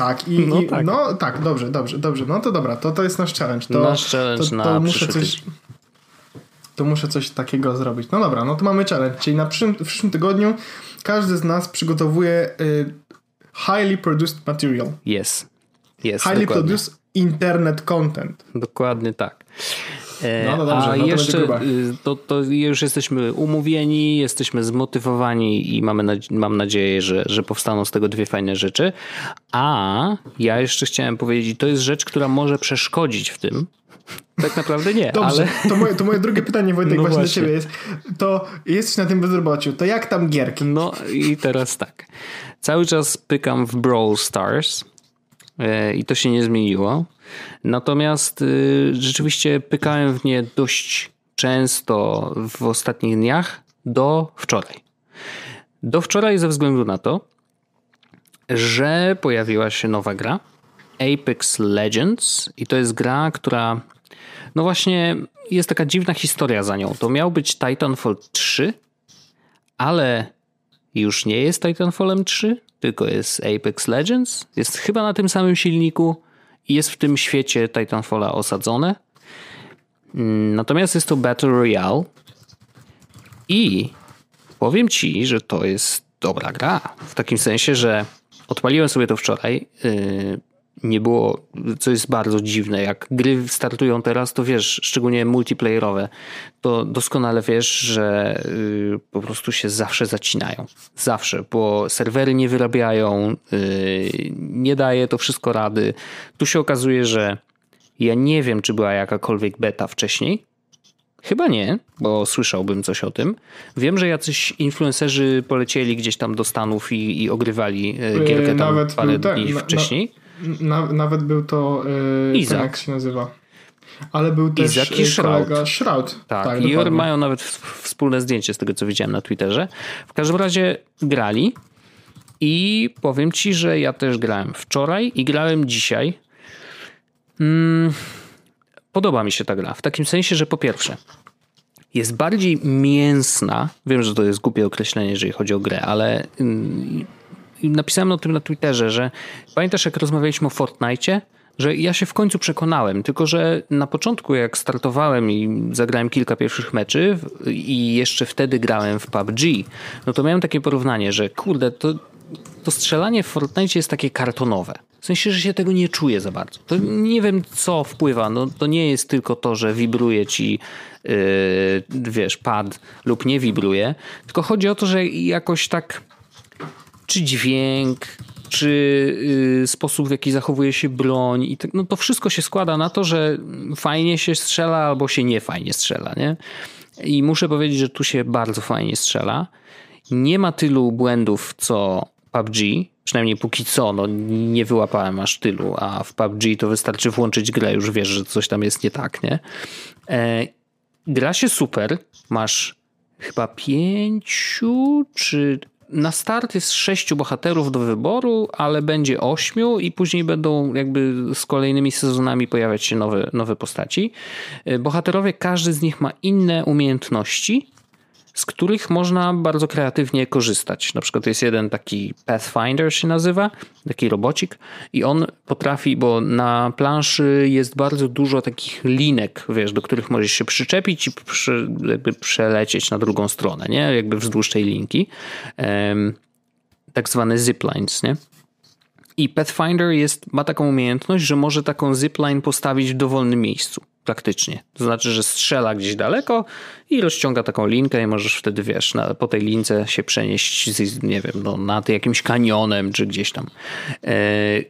Tak, i, no, i, tak. no tak, dobrze, dobrze, dobrze. No to dobra, to, to jest nasz challenge. To, nasz challenge to, to, na muszę coś, To muszę coś takiego zrobić. No dobra, no to mamy challenge, czyli na przyszłym, w przyszłym tygodniu każdy z nas przygotowuje y, highly produced material. Yes. yes highly dokładnie. produced internet content. Dokładnie tak. E, no, no dobrze, A no to jeszcze y, to, to, już jesteśmy umówieni, jesteśmy zmotywowani i mamy, mam nadzieję, że, że powstaną z tego dwie fajne rzeczy. A ja jeszcze chciałem powiedzieć, to jest rzecz, która może przeszkodzić w tym, tak naprawdę nie. Dobrze, ale... to, moje, to moje drugie pytanie, Wojtek, no właśnie, właśnie do ciebie jest. To jesteś na tym bezrobociu, to jak tam gierki? No i teraz tak. Cały czas pykam w Brawl Stars e, i to się nie zmieniło. Natomiast y, rzeczywiście pykałem w nie dość często w ostatnich dniach do wczoraj. Do wczoraj ze względu na to, że pojawiła się nowa gra Apex Legends i to jest gra, która no właśnie jest taka dziwna historia za nią. To miał być Titanfall 3, ale już nie jest Titanfallem 3, tylko jest Apex Legends. Jest chyba na tym samym silniku jest w tym świecie Titanfalla osadzone. Natomiast jest to Battle Royale i powiem ci, że to jest dobra gra. W takim sensie, że odpaliłem sobie to wczoraj. Yy, nie było, co jest bardzo dziwne, jak gry startują teraz, to wiesz, szczególnie multiplayerowe, to doskonale wiesz, że y, po prostu się zawsze zacinają. Zawsze, bo serwery nie wyrabiają, y, nie daje to wszystko rady. Tu się okazuje, że ja nie wiem, czy była jakakolwiek beta wcześniej. Chyba nie, bo słyszałbym coś o tym. Wiem, że jacyś influencerzy polecieli gdzieś tam do Stanów i, i ogrywali y, gierkę tam Nawet parę dni wcześniej. Na, nawet był to yy, ten, jak się nazywa. Ale był też Izak i y, Shroud. Shroud. Tak, tak i dokładnie. mają nawet wspólne zdjęcie z tego, co widziałem na Twitterze. W każdym razie grali i powiem ci, że ja też grałem wczoraj i grałem dzisiaj. Hmm, podoba mi się ta gra. W takim sensie, że po pierwsze, jest bardziej mięsna. Wiem, że to jest głupie określenie, jeżeli chodzi o grę, ale mm, napisałem o tym na Twitterze, że pamiętasz jak rozmawialiśmy o Fortnite, że ja się w końcu przekonałem, tylko że na początku jak startowałem i zagrałem kilka pierwszych meczy i jeszcze wtedy grałem w PUBG, no to miałem takie porównanie, że kurde, to, to strzelanie w Fortnite jest takie kartonowe. W sensie, że się tego nie czuję za bardzo. To nie wiem, co wpływa. No, to nie jest tylko to, że wibruje ci, yy, wiesz, pad lub nie wibruje, tylko chodzi o to, że jakoś tak czy dźwięk, czy y, sposób, w jaki zachowuje się broń. I tak, no to wszystko się składa na to, że fajnie się strzela albo się nie fajnie strzela. Nie? I muszę powiedzieć, że tu się bardzo fajnie strzela. Nie ma tylu błędów co PUBG, przynajmniej póki co, no nie wyłapałem aż tylu, a w PUBG to wystarczy włączyć grę, już wiesz, że coś tam jest nie tak, nie? E, gra się super, masz chyba pięciu czy na start jest sześciu bohaterów do wyboru, ale będzie ośmiu i później będą jakby z kolejnymi sezonami pojawiać się nowe, nowe postaci. E, bohaterowie, każdy z nich ma inne umiejętności, z których można bardzo kreatywnie korzystać. Na przykład jest jeden taki Pathfinder się nazywa, taki robocik i on potrafi, bo na planszy jest bardzo dużo takich linek, wiesz, do których możesz się przyczepić i jakby przelecieć na drugą stronę, nie? Jakby wzdłuż tej linki. Um, tak zwane ziplines, nie? I Pathfinder jest, ma taką umiejętność, że może taką zipline postawić w dowolnym miejscu praktycznie. To znaczy, że strzela gdzieś daleko i rozciąga taką linkę i możesz wtedy, wiesz, na, po tej lince się przenieść, z, nie wiem, no, nad jakimś kanionem czy gdzieś tam. Yy,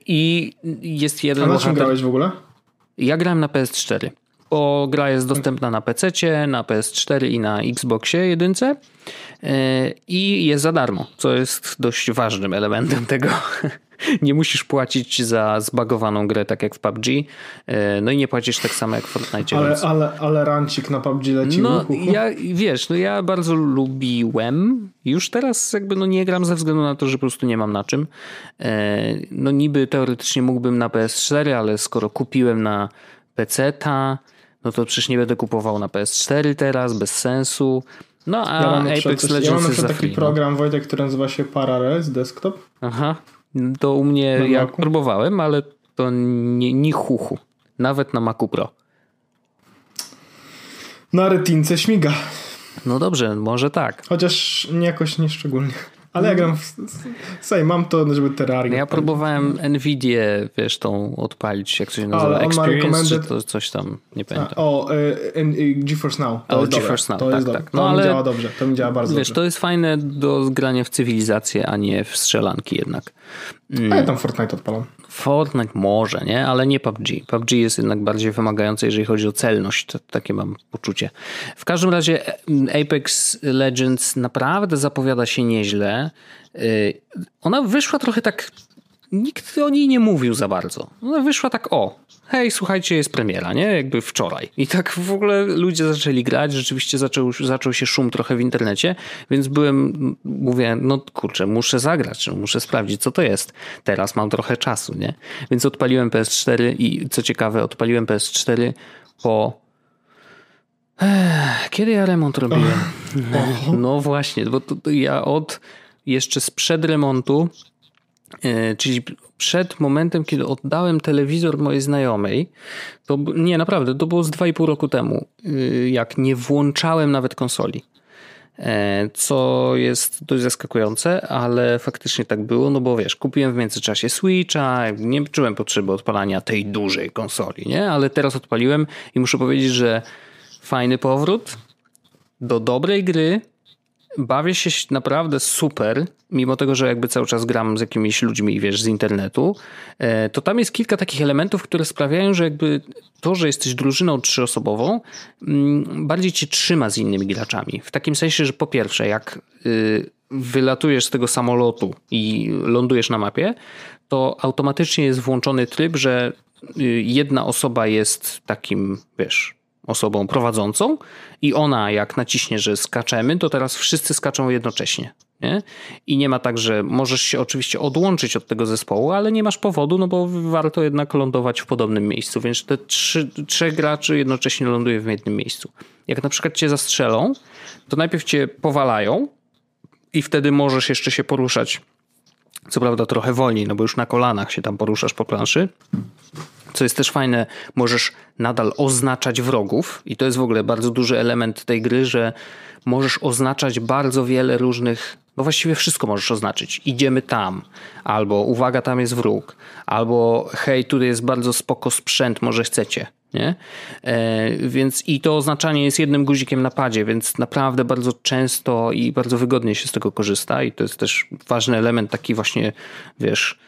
I jest jeden... A na czym grałeś w ogóle? Ja grałem na PS4 bo gra jest dostępna na PC, na PS4 i na Xboxie jedynce e, i jest za darmo, co jest dość ważnym elementem tego. <laughs> <laughs> Nie musisz płacić za zbagowaną grę, tak jak w PUBG, e, no i nie płacisz tak samo jak w Fortnite. Ale, więc... ale, ale rancik na PUBG leci. No ja, wiesz, no ja bardzo lubiłem, już teraz jakby no nie gram ze względu na to, że po prostu nie mam na czym. E, no niby teoretycznie mógłbym na PS4, ale skoro kupiłem na PC-ta, no to przecież nie będę kupował na PS4 teraz, bez sensu. No a ja mam Apex Legends Ja mam na taki free, no. program, no. Wojtek, który nazywa się Parares Desktop. Aha, to u mnie, na ja Macu? próbowałem, ale to nie, nie chuchu. Nawet na Macu Pro. Na retince śmiga. No dobrze, może tak. Chociaż jakoś nieszczególnie. Ale ja gram w... Słuchaj, mam to, żeby Terraria. No ja próbowałem Nvidia, wiesz, tą odpalić, jak to się nazywa, Experience, czy to coś tam, nie pamiętam. A, o, y, GeForce Now. To o, jest GeForce Now, to tak, jest tak. No, to ale, mi działa dobrze, to mi działa bardzo wiesz, dobrze. to jest fajne do grania w cywilizację, a nie w strzelanki jednak. Mm. A ja tam Fortnite odpalam. Fortnite może, nie? Ale nie PUBG. PUBG jest jednak bardziej wymagające, jeżeli chodzi o celność. To, takie mam poczucie. W każdym razie Apex Legends naprawdę zapowiada się nieźle. Y, ona wyszła trochę tak nikt o niej nie mówił za bardzo. Ona wyszła tak o, hej, słuchajcie, jest premiera, nie? Jakby wczoraj. I tak w ogóle ludzie zaczęli grać, rzeczywiście zaczął, zaczął się szum trochę w internecie, więc byłem, mówię, no kurczę, muszę zagrać, muszę sprawdzić, co to jest. Teraz mam trochę czasu, nie? Więc odpaliłem PS4 i co ciekawe, odpaliłem PS4 po kiedy ja remont robiłem? No właśnie, bo to, to ja od jeszcze sprzed remontu czyli przed momentem, kiedy oddałem telewizor mojej znajomej, to nie, naprawdę, to było z 2,5 roku temu, y, jak nie włączałem nawet konsoli. E, co jest dość zaskakujące, ale faktycznie tak było, no bo wiesz, kupiłem w międzyczasie Switcha, nie czułem potrzeby odpalania tej dużej konsoli, nie? Ale teraz odpaliłem i muszę powiedzieć, że fajny powrót do dobrej gry, bawię się naprawdę super, mimo tego, że jakby cały czas gram z jakimiś ludźmi, wiesz, z internetu, e, to tam jest kilka takich elementów, które sprawiają, że jakby to, że jesteś drużyną trzyosobową, mm, bardziej cię trzyma z innymi graczami. W takim sensie, że po pierwsze, jak y, wylatujesz z tego samolotu i lądujesz na mapie, to automatycznie jest włączony tryb, że y, jedna osoba jest takim, wiesz, osobą prowadzącą i ona jak naciśnie, że skaczemy, to teraz wszyscy skaczą jednocześnie. Nie? I nie ma tak, że możesz się oczywiście odłączyć od tego zespołu, ale nie masz powodu, no bo warto jednak lądować w podobnym miejscu, więc te trzy, trzech graczy jednocześnie ląduje w jednym miejscu. Jak na przykład cię zastrzelą, to najpierw cię powalają i wtedy możesz jeszcze się poruszać, co prawda trochę wolniej, no bo już na kolanach się tam poruszasz po planszy, co jest też fajne, możesz nadal oznaczać wrogów i to jest w ogóle bardzo duży element tej gry, że możesz oznaczać bardzo wiele różnych, no właściwie wszystko możesz oznaczyć. Idziemy tam, albo uwaga, tam jest wróg, albo hej, tutaj jest bardzo spoko sprzęt, może chcecie. Nie? E, więc i to oznaczanie jest jednym guzikiem na padzie, więc naprawdę bardzo często i bardzo wygodnie się z tego korzysta i to jest też ważny element taki właśnie, wiesz,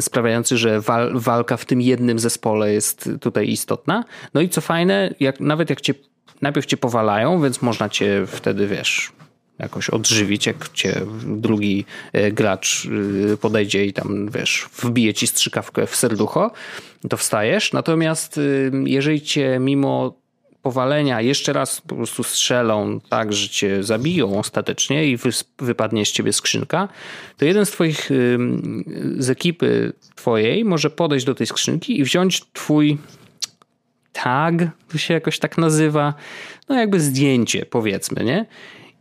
sprawiający, że wal, walka w tym jednym zespole jest tutaj istotna. No i co fajne, jak, nawet jak cię najpierw cię powalają, więc można cię wtedy, wiesz, jakoś odżywić, jak cię drugi e, gracz e, podejdzie i tam, wiesz, wbije ci strzykawkę w serducho, to wstajesz. Natomiast e, jeżeli cię mimo powalenia jeszcze raz po prostu strzelą tak, że cię zabiją ostatecznie i wypadnie z ciebie skrzynka, to jeden z twoich z ekipy twojej może podejść do tej skrzynki i wziąć twój tag, to się jakoś tak nazywa, no jakby zdjęcie powiedzmy, nie?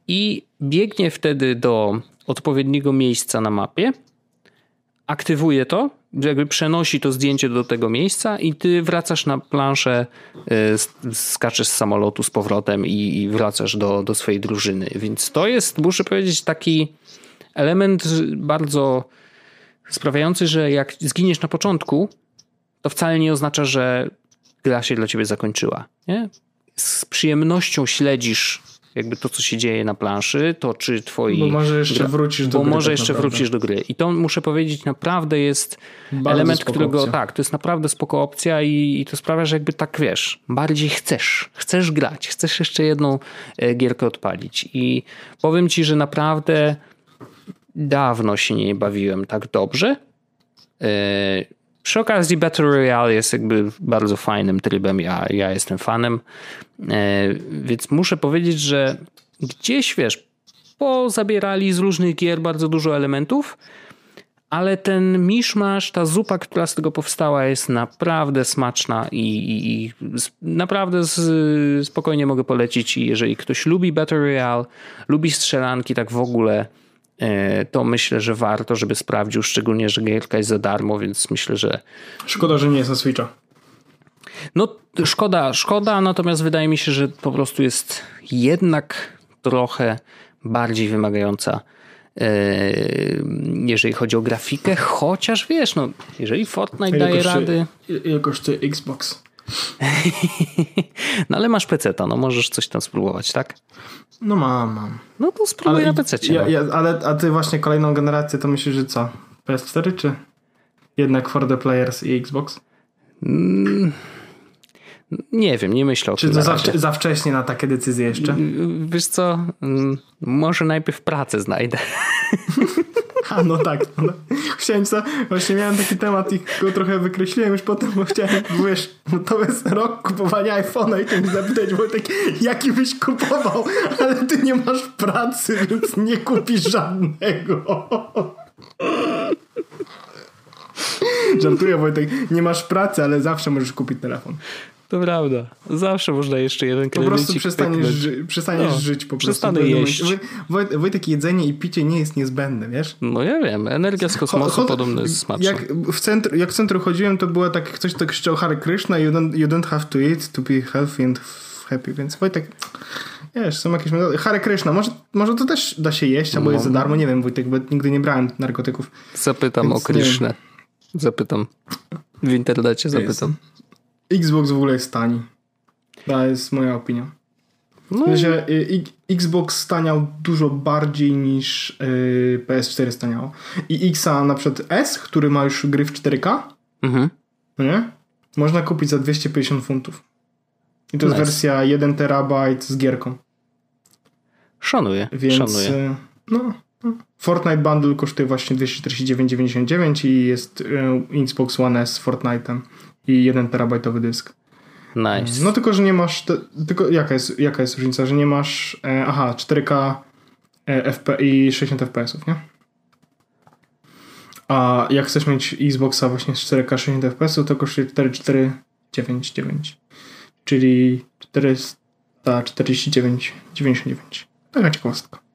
I biegnie wtedy do odpowiedniego miejsca na mapie, aktywuje to jakby przenosi to zdjęcie do tego miejsca i ty wracasz na planszę, y, skaczesz z samolotu z powrotem i wracasz do, do swojej drużyny. Więc to jest, muszę powiedzieć, taki element bardzo sprawiający, że jak zginiesz na początku, to wcale nie oznacza, że gra się dla ciebie zakończyła. Nie? Z przyjemnością śledzisz jakby to, co się dzieje na planszy, to czy twoi... Bo może jeszcze gra... wrócisz do bo gry. Bo może tak jeszcze naprawdę. wrócisz do gry. I to muszę powiedzieć, naprawdę jest Bardzo element, którego... Opcja. Tak, to jest naprawdę spoko opcja i, i, to sprawia, że jakby tak, wiesz, bardziej chcesz. Chcesz grać. Chcesz jeszcze jedną e, gierkę odpalić. I powiem ci, że naprawdę dawno się nie bawiłem tak dobrze. Przy okazji Battle Royale jest jakby bardzo fajnym trybem, ja, ja jestem fanem, e, więc muszę powiedzieć, że gdzieś, wiesz, pozabierali z różnych gier bardzo dużo elementów, ale ten miszmasz, ta zupa, która z tego powstała jest naprawdę smaczna i, i, i naprawdę z, spokojnie mogę polecić. I jeżeli ktoś lubi Battle Royale, lubi strzelanki tak w ogóle, to myślę, że warto, żeby sprawdził, szczególnie, że gierka jest za darmo, więc myślę, że... Szkoda, że nie jest na Switcha. No szkoda, szkoda, natomiast wydaje mi się, że po prostu jest jednak trochę bardziej wymagająca jeżeli chodzi o grafikę, chociaż wiesz, no, jeżeli Fortnite daje rady. Ile kosztuje Xbox? <laughs> no ale masz PC, no możesz coś tam spróbować, tak? No mam, mam. No to spróbuj ale na PC. Ja, no. ja, ale a ty właśnie kolejną generację to myślisz, że co? PS4 czy jednak for the players i Xbox? Mm, nie wiem, nie myślę o Czy tym. Czy to za, za, wcześnie na takie decyzje jeszcze? Wiesz co, mm, może najpierw pracę znajdę. <laughs> A no tak. No. Chciałem co, właśnie miałem taki temat i go trochę wykreśliłem już potem, bo chciałem, wiesz, bo to jest rok kupowania iPhone'a i chciałem zapytać Wojtek, jaki byś kupował, ale ty nie masz pracy, więc nie kupisz żadnego. Żartuję Wojtek, nie masz pracy, ale zawsze możesz kupić telefon. To prawda. Zawsze można jeszcze jeden kredyt. Po prostu przestaniesz, ży przestaniesz no, żyć po Przestanę prostu. jeść. Wojt, Wojtek, jedzenie i picie nie jest niezbędne, wiesz? No ja wiem. Energia z kosmosu podobno jest smaczna. Jak w, centr, jak w centrum chodziłem, to było tak, ktoś tak krzyczał Hare Krishna you don't, you don't have to eat to be healthy and happy. Więc Wojtek, wiesz, są jakieś metody. Hare Krishna, może, może to też da się jeść, albo no. jest za darmo, nie wiem Wojtek, bo nigdy nie brałem narkotyków. Zapytam o Krishnę. Zapytam. W internecie zapytam. Xbox w ogóle jest tani. To jest moja opinia. No. Że Xbox staniał dużo bardziej niż y, PS4 staniało. I Xa na przykład S, który ma już gry w 4K, mhm. no nie? Można kupić za 250 funtów. I to nice. jest wersja 1 terabajt z gierką. Szanuję. Więc szanuję. Y, no, no, Fortnite Bundle kosztuje właśnie 249,99 i jest y, Xbox One S z Fortnite'em i 1 terabajtowy dysk. Nice. No tylko, że nie masz. Te, tylko jaka jest, jaka jest różnica, że nie masz. E, aha, 4K e, FP i 60 FPS-ów, nie? A jak chcesz mieć Xboxa właśnie z 4K 60 FPS, to kosztuje 4499. Czyli 449,99. Taka ciekawostka.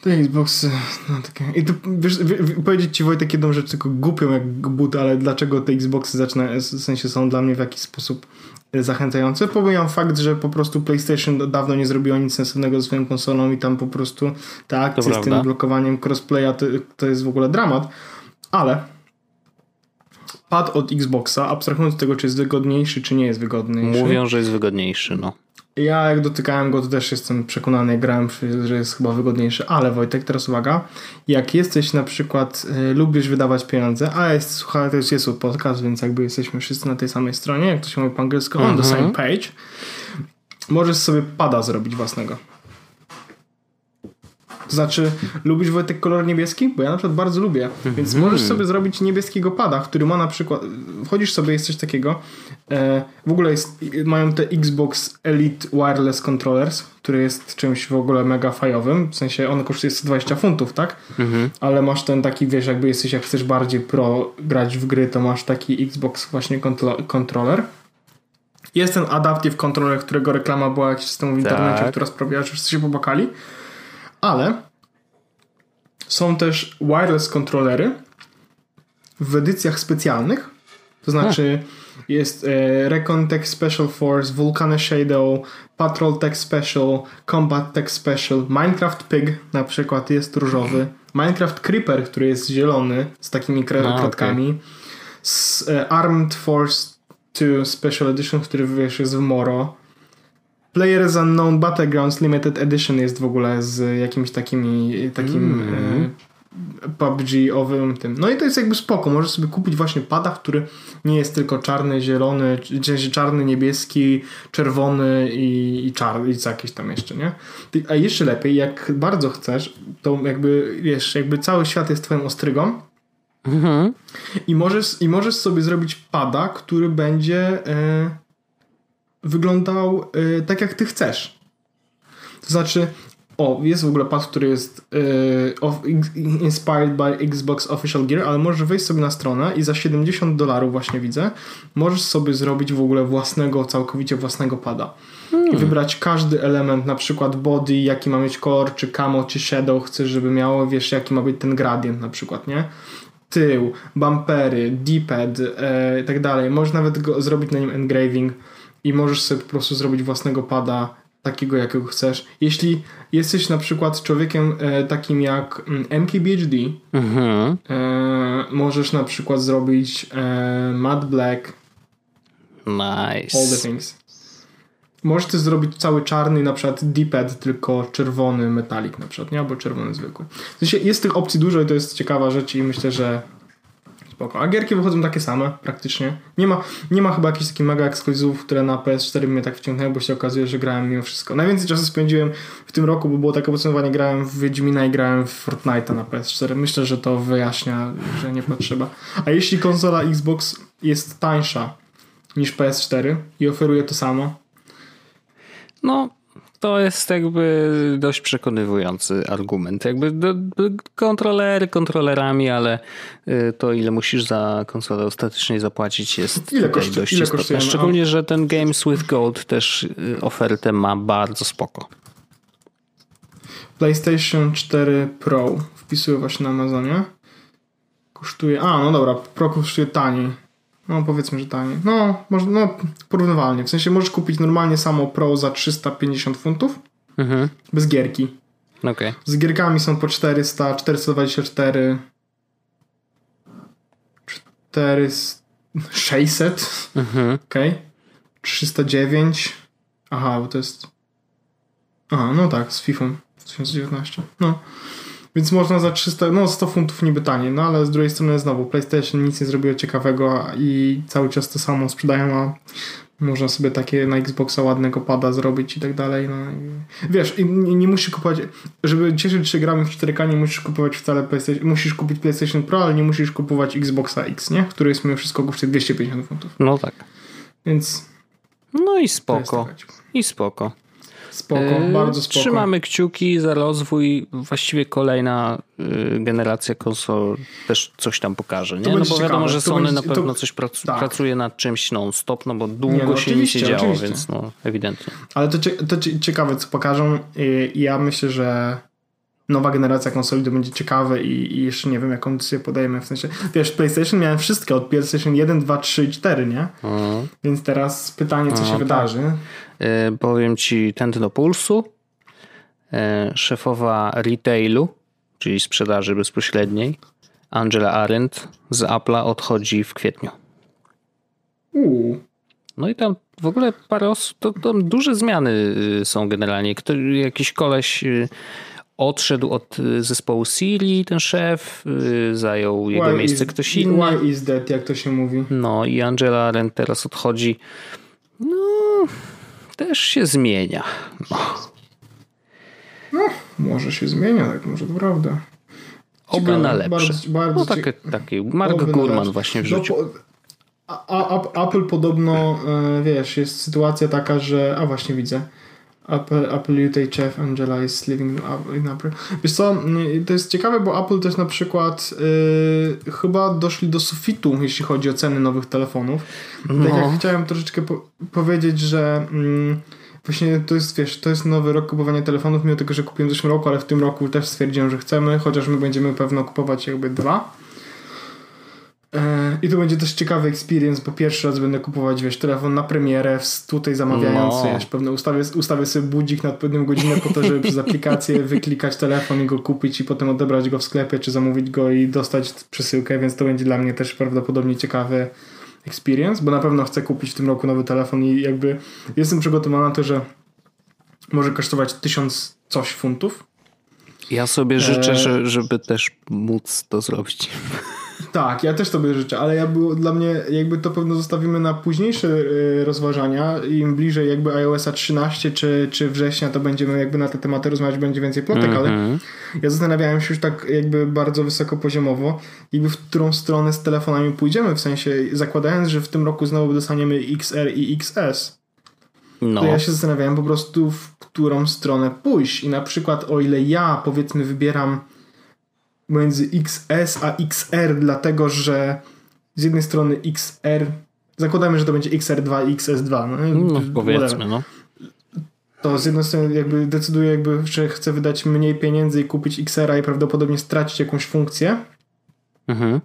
Te Xboxy, no takie. I tu wiesz, powiedzieć ci Wojtek jedną rzecz, tylko głupią jak but, ale dlaczego te Xboxy zaczyna, w sensie są dla mnie w jakiś sposób e, zachęcające. Pomijam fakt, że po prostu PlayStation dawno nie zrobiło nic sensownego z swoją konsolą i tam po prostu ta akcja z tym blokowaniem crossplaya to, to jest w ogóle dramat, ale pad od Xboxa, abstrahując od tego, czy jest wygodniejszy, czy nie jest wygodniejszy. Mówią, że jest wygodniejszy, no. Ja jak dotykałem go, to też jestem przekonany, grałem, że jest chyba wygodniejszy, ale Wojtek, teraz uwaga, jak jesteś na przykład, y, lubisz wydawać pieniądze, a jest, słuchaj, to jest jest podcast, więc jakby jesteśmy wszyscy na tej samej stronie, jak to się mówi po angielsku, on the same mhm. page, możesz sobie pada zrobić własnego. To znaczy, lubisz Wojtek kolor niebieski? Bo ja na przykład bardzo lubię. Więc mhm. możesz sobie zrobić niebieskiego pada, który ma na przykład. Wchodzisz sobie, jest coś takiego. E, w ogóle jest, mają te Xbox Elite Wireless Controllers, który jest czymś w ogóle mega fajowym. W sensie on kosztuje 120 funtów, tak? Mhm. Ale masz ten taki, wiesz, jakby jesteś, jak chcesz bardziej pro grać w gry, to masz taki Xbox właśnie kontroler. Jest ten Adaptive Controller, którego reklama była jakiś system w internecie, tak. która sprawiała, że wszyscy się pobakali. Ale są też wireless kontrolery w edycjach specjalnych. To znaczy jest e, Recon Tech Special Force, Vulcan Shadow, Patrol Tech Special, Combat Tech Special, Minecraft Pig na przykład jest różowy, Minecraft Creeper, który jest zielony z takimi kratkami, okay. z, e, Armed Force 2 Special Edition, który wiesz jest w Moro, Players Unknown Battlegrounds Limited Edition jest w ogóle z jakimś takimi, takim mm. PUBG-owym tym. No i to jest jakby spoko. Możesz sobie kupić właśnie pada, który nie jest tylko czarny, zielony, czarny, niebieski, czerwony i, i czarny, i co jakieś tam jeszcze, nie? A jeszcze lepiej, jak bardzo chcesz, to jakby, wiesz, jakby cały świat jest twoją ostrygą, mhm. I, możesz, I możesz sobie zrobić pada, który będzie... Yy, wyglądał y, tak, jak ty chcesz. To znaczy, o, jest w ogóle pad, który jest y, of, inspired by Xbox Official Gear, ale możesz wejść sobie na stronę i za 70 dolarów właśnie widzę, możesz sobie zrobić w ogóle własnego, całkowicie własnego pada. Hmm. I wybrać każdy element, na przykład body, jaki ma mieć kolor, czy camo, czy shadow, chcesz, żeby miało, wiesz, jaki ma być ten gradient na przykład, nie? Tył, bumpery, D-pad e, i tak dalej. Możesz nawet go, zrobić na nim engraving i możesz sobie po prostu zrobić własnego pada takiego, jakiego chcesz. Jeśli jesteś na przykład człowiekiem e, takim jak MKBHD, mhm. e, możesz na przykład zrobić e, matte black. Nice. All the things. Możesz też zrobić cały czarny, na przykład D-pad, tylko czerwony metalik na przykład, nie? Albo czerwony zwykły. W sensie jest tych opcji dużo i to jest ciekawa rzecz i myślę, że spoko. A gierki wychodzą takie same praktycznie. Nie ma, nie ma chyba jakichś takich mega ekskluzywów, które na PS4 mnie tak wciągnęły, bo się okazuje, że grałem mimo wszystko. Najwięcej czasu spędziłem w tym roku, bo było takie podsumowanie, grałem w Wiedźmina i grałem w Fortnite'a na PS4. Myślę, że to wyjaśnia, że nie potrzeba. A jeśli konsola Xbox jest tańsza niż PS4 i oferuje to samo, no, to jest jakby dość przekonywujący argument. Jakby do, do kontrolery kontrolerami, ale y, to ile musisz za konsolę ostatecznie zapłacić jest ile kosztuje, dość ile istotne. Kosztuje? Szczególnie, że ten Games with Gold też y, ofertę ma bardzo spoko. PlayStation 4 Pro wpisuję właśnie na Amazonie. Kosztuje. A, no dobra, Pro kosztuje taniej. No powiedzmy, że taniej. No, może, no porównywalnie. W sensie możesz kupić normalnie samo Pro za 350 funtów. Mhm. Bez gierki. Okay. Z gierkami są po 400, 424, 400, 600. Mhm. Okay. 309. Aha, bo to jest. Aha, no tak, z FIFA 2019. No. Więc można za 300, no 100 funtów niby taniej, no ale z drugiej strony znowu PlayStation nic nie zrobiło ciekawego i cały czas to samo sprzedają, a można sobie takie na Xboxa ładnego pada zrobić i tak dalej. No wiesz, i nie, nie musisz kupować, żeby cieszyć się grami w 4K, nie musisz kupować wcale PlayStation, musisz kupić PlayStation Pro, ale nie musisz kupować Xboxa X, nie? Który jest mimo wszystko kosztuje 250 funtów. No tak. Więc. No i spoko. I spoko. Spoko, yy, bardzo spoko. Trzymamy kciuki za rozwój. Właściwie kolejna yy, generacja konsol też coś tam pokaże. Nie? No bo ciekawe. wiadomo, że Sony będzie, na pewno to... coś prac tak. pracuje nad czymś non-stop, no bo długo nie, no, się nie działo, więc no ewidentnie. Ale to, to ciekawe, co pokażą. I ja myślę, że nowa generacja konsoli to będzie ciekawe i, i, jeszcze nie wiem, jaką decyzję podejmę. W sensie, wiesz, PlayStation miałem wszystkie od PlayStation 1, 2, 3 i 4, nie? Mhm. Więc teraz pytanie, co się tak. wydarzy. E, powiem ci tętno pulsu. E, szefowa retailu, czyli sprzedaży bezpośredniej, Angela Arendt z Apple'a odchodzi w kwietniu. Uuu. No i tam w ogóle parę osób, to, to duże zmiany y, są generalnie. Kto, jakiś koleś y, odszedł od y, zespołu Siri, ten szef, zajął jego why miejsce is, ktoś inny. Why is that, jak to się mówi? No i Angela Arendt teraz odchodzi. No, też się zmienia. No. no może się zmienia, tak może to prawda. Oby na lepsze. Bardzo, bardzo no, taki, taki Mark Gurman właśnie w no, a, a, Apple podobno, e, wiesz, jest sytuacja taka, że, a właśnie widzę, Apple, Apple UK Chef Angela is living in April. Wiesz co, to jest ciekawe, bo Apple też na przykład yy, chyba doszli do sufitu, jeśli chodzi o ceny nowych telefonów. No. Tak jak chciałem troszeczkę po powiedzieć, że yy, właśnie to jest, wiesz, to jest nowy rok kupowania telefonów, mimo tego, że kupiłem w zeszłym roku, ale w tym roku też stwierdziłem, że chcemy, chociaż my będziemy pewno kupować jakby dwa. I to będzie też ciekawy experience, bo pierwszy raz będę kupować, wiesz, telefon na premierę, tutaj zamawiając, no. wiesz, pewne ustawię, ustawię sobie budzik na odpowiednią godzinę po to, żeby przez <laughs> aplikację wyklikać telefon i go kupić i potem odebrać go w sklepie, czy zamówić go i dostać przesyłkę, więc to będzie dla mnie też prawdopodobnie ciekawy experience, bo na pewno chcę kupić w tym roku nowy telefon i jakby jestem przygotowany na to, że może kosztować tysiąc coś funtów. Ja sobie życzę, e... żeby też móc to zrobić. Tak, ja też sobie życzę, ale ja było, dla mnie jakby to pewno zostawimy na późniejsze y, rozważania. Im bliżej jakby iOSa 13 czy, czy września, to będziemy jakby na te tematy rozmawiać, będzie więcej plotek, mm -hmm. ale mhm. ja zastanawiałem się już tak jakby bardzo wysokopoziomowo, jakby w którą stronę z telefonami pójdziemy, w sensie zakładając, że w tym roku znowu dostaniemy XR i XS. No. To ja się zastanawiałem po prostu w którą stronę pójść i na przykład o ile ja powiedzmy wybieram między XS a XR, dlatego że z jednej strony XR, zakładamy, że to będzie XR2 i XS2. No, no powiedzmy, no. To z jednej strony jakby decyduje, jakby, że chce wydać mniej pieniędzy i kupić XR-a i prawdopodobnie stracić jakąś funkcję. Mhm.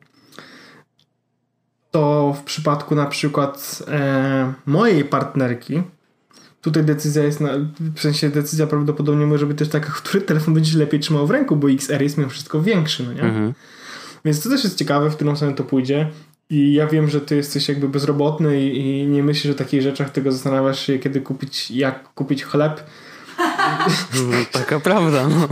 To w przypadku na przykład e, mojej partnerki tutaj decyzja jest, na, w sensie decyzja prawdopodobnie może być też taka, <laughs> który telefon będziesz lepiej trzymał w ręku, bo XR jest mimo wszystko większy, no nie? Mhm. Więc to też jest ciekawe, w którą stronę to pójdzie. I ja wiem, że ty jesteś jakby bezrobotny i, i nie myślisz o takich rzeczach, tylko zastanawiasz się, kiedy kupić, jak kupić chleb. No, <laughs> taka prawda, no.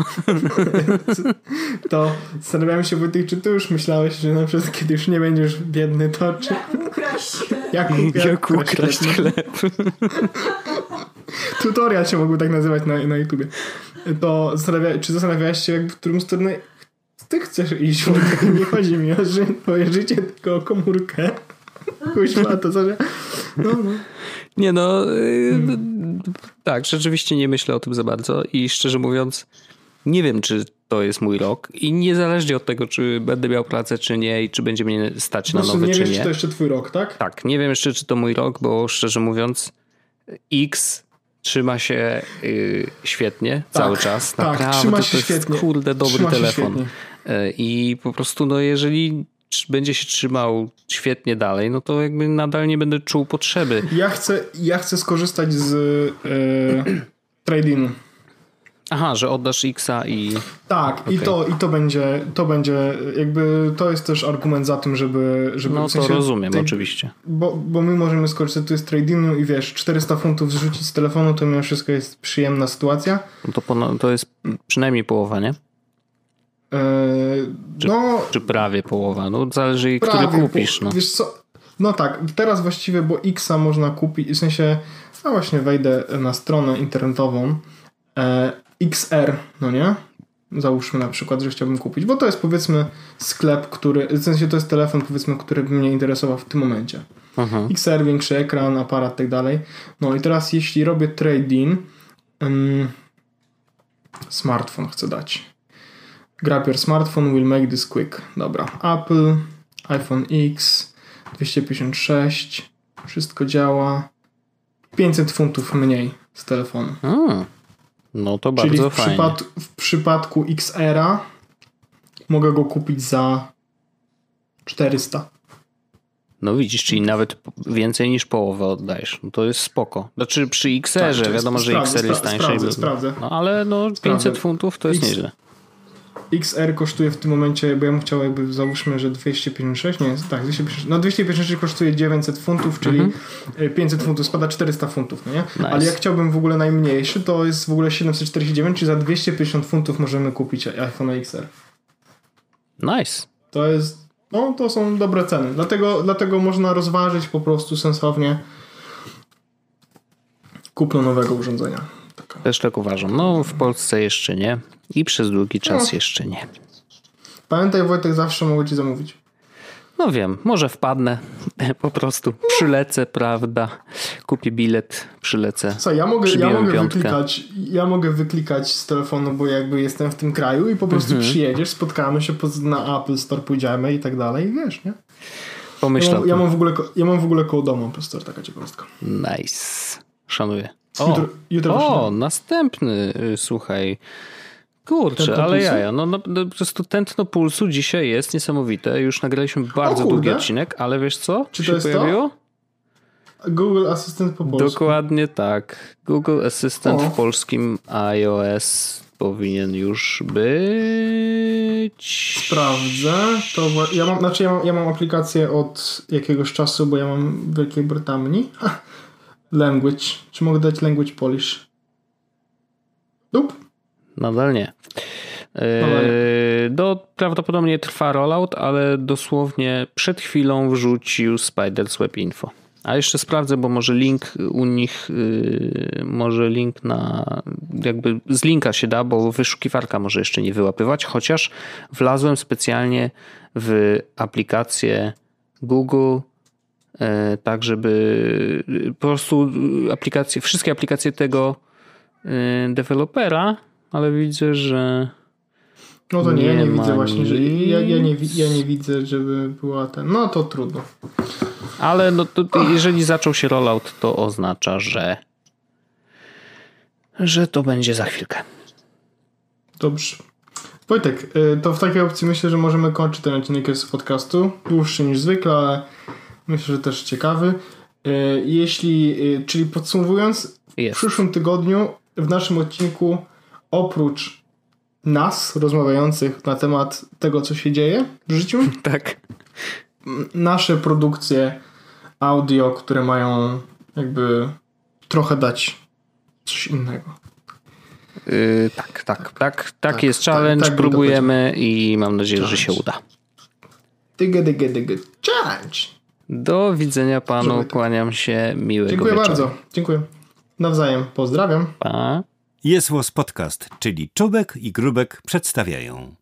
<laughs> to zastanawiałem się, Wojtek, czy ty już myślałeś, że na przykład kiedy już nie będziesz biedny, to czy... Ukraść? Jak, ukraść chleb? <laughs> Tutorial się mógłby tak nazywać na, na YouTubie. To zastanawia, czy zastanawiałeś się, jak, w którym stronę ty chcesz iść, <laughs> nie chodzi mi o ży twoje życie, tylko o komórkę. <laughs> Kuźma, to co, że... No, no. Nie no, hmm. tak, rzeczywiście nie myślę o tym za bardzo i szczerze mówiąc nie wiem, czy to jest mój rok i niezależnie od tego, czy będę miał pracę, czy nie i czy będzie mnie stać na nowy, nie czy wiesz, nie. czy to jeszcze twój rok, tak? Tak, nie wiem jeszcze, czy to mój rok, bo szczerze mówiąc X trzyma się y, świetnie tak, cały czas. Tak, Naprawdę trzyma się to jest świetnie. kurde dobry trzyma telefon. E, I po prostu no jeżeli będzie się trzymał świetnie dalej, no to jakby nadal nie będę czuł potrzeby. Ja chcę, ja chcę skorzystać z yy, <clears throat> tradingu. Aha, że oddasz Xa i. Tak, okay. i, to, i to będzie, to będzie, jakby to jest też argument za tym, żeby. żeby no w sensie to rozumiem, tej, oczywiście. Bo, bo my możemy skorzystać tu z tradingu i wiesz, 400 funtów zrzucić z telefonu, to mimo wszystko jest przyjemna sytuacja. No to, to jest przynajmniej połowa, nie? Eee, czy, no, czy prawie połowa? No zależy, który kupisz. No. Wiesz co? No tak, teraz właściwie, bo Xa można kupić, w sensie, no właśnie wejdę na stronę internetową e, XR, no nie? Załóżmy na przykład, że chciałbym kupić, bo to jest powiedzmy sklep, który, w sensie to jest telefon powiedzmy, który by mnie interesował w tym momencie. Aha. XR, większy ekran, aparat, tak dalej. No i teraz jeśli robię trade-in, um, smartfon chcę dać. Grab your smartphone will make this quick. Dobra. Apple, iPhone X, 256, wszystko działa. 500 funtów mniej z telefonu. A, no to bardzo Czyli w fajnie. Przypad w przypadku XR-a mogę go kupić za 400. No widzisz, czyli nawet więcej niż połowę oddajesz. No to jest spoko. Znaczy przy XR-ze, tak, wiadomo, że XR jest tańszy. Sprawdzę, sprawdzę. No ale no 500 sprawdzę. funtów to jest X, nieźle. XR kosztuje w tym momencie, bo ja bym chciał jakby załóżmy, że 256, nie, tak, 256, no 256 kosztuje 900 funtów, czyli mhm. 500 funtów spada 400 funtów, no nie? Nice. Ale jak chciałbym w ogóle najmniejszy, to jest w ogóle 749, czyli za 250 funtów możemy kupić iPhone XR. Nice. To jest, no to są dobre ceny, dlatego, dlatego można rozważyć po prostu sensownie kupno nowego urządzenia. Też tak uważam. No w Polsce jeszcze nie. I przez długi czas no. jeszcze nie. Pamiętaj Wojtek, zawsze mogę ci zamówić. No wiem, może wpadnę, <laughs> po prostu przylecę, prawda, kupię bilet, przylecę. Co, ja mogę, ja mogę wyklikać, ja mogę wyklikać z telefonu, bo jakby jestem w tym kraju i po prostu mhm. przyjedziesz, spotkamy się na Apple Store, pójdziemy i tak dalej, wiesz, nie? Pomyśl ja mam, ja mam, w ogóle, ja mam w ogóle koło domu Apple Store, taka ciekawostka. Nice, szanuję. O, jutro, jutro o następny, y, słuchaj, Kurczę, tętno ale jaja. No, no, no, po prostu tętno pulsu dzisiaj jest niesamowite. Już nagraliśmy bardzo długi odcinek, ale wiesz co? Czy to się jest pojawiło? To? Google Assistant po polsku. Dokładnie tak. Google Assistant o. w polskim iOS powinien już być. Sprawdzę. To ja mam, znaczy ja mam, ja mam aplikację od jakiegoś czasu, bo ja mam w Wielkiej Brytanii. Language. Czy mogę dać language Polish? Nope. Nadal nie. Yy, do, prawdopodobnie trwa rollout, ale dosłownie przed chwilą wrzucił Spiders Web Info. A jeszcze sprawdzę, bo może link u nich, yy, może link na, jakby z linka się da, bo wyszukiwarka może jeszcze nie wyłapywać, chociaż wlazłem specjalnie w aplikację Google, tak żeby po prostu aplikacje, wszystkie aplikacje tego yy, dewelopera ale widzę, że. No to nie, nie ja nie widzę właśnie, że ja, ja, nie, ja nie widzę, żeby była ten. No to trudno. Ale no to, jeżeli zaczął się rollout, to oznacza, że że to będzie za chwilkę. Dobrze. Wojtek, y, to w takiej opcji myślę, że możemy kończyć ten odcinek z podcastu. Dłuższy niż zwykle, ale myślę, że też ciekawy. Y, jeśli, y, czyli podsumowując, Jest. W przyszłym tygodniu w naszym odcinku oprócz nas rozmawiających na temat tego, co się dzieje w życiu. <laughs> Tak. Nasze produkcje audio, które mają jakby trochę dać coś innego. Yy, tak, tak, tak, tak, tak, jest tak, challenge, tak, próbujemy i mam nadzieję, challenge. że się uda. Dygy, dygy, dygy, challenge. Do widzenia panu, kłaniam się, miłego Dziękuję wieczoru. bardzo, dziękuję. Nawzajem, pozdrawiam. Pa. Jest Podcast, czyli Czubek i Grubek przedstawiają.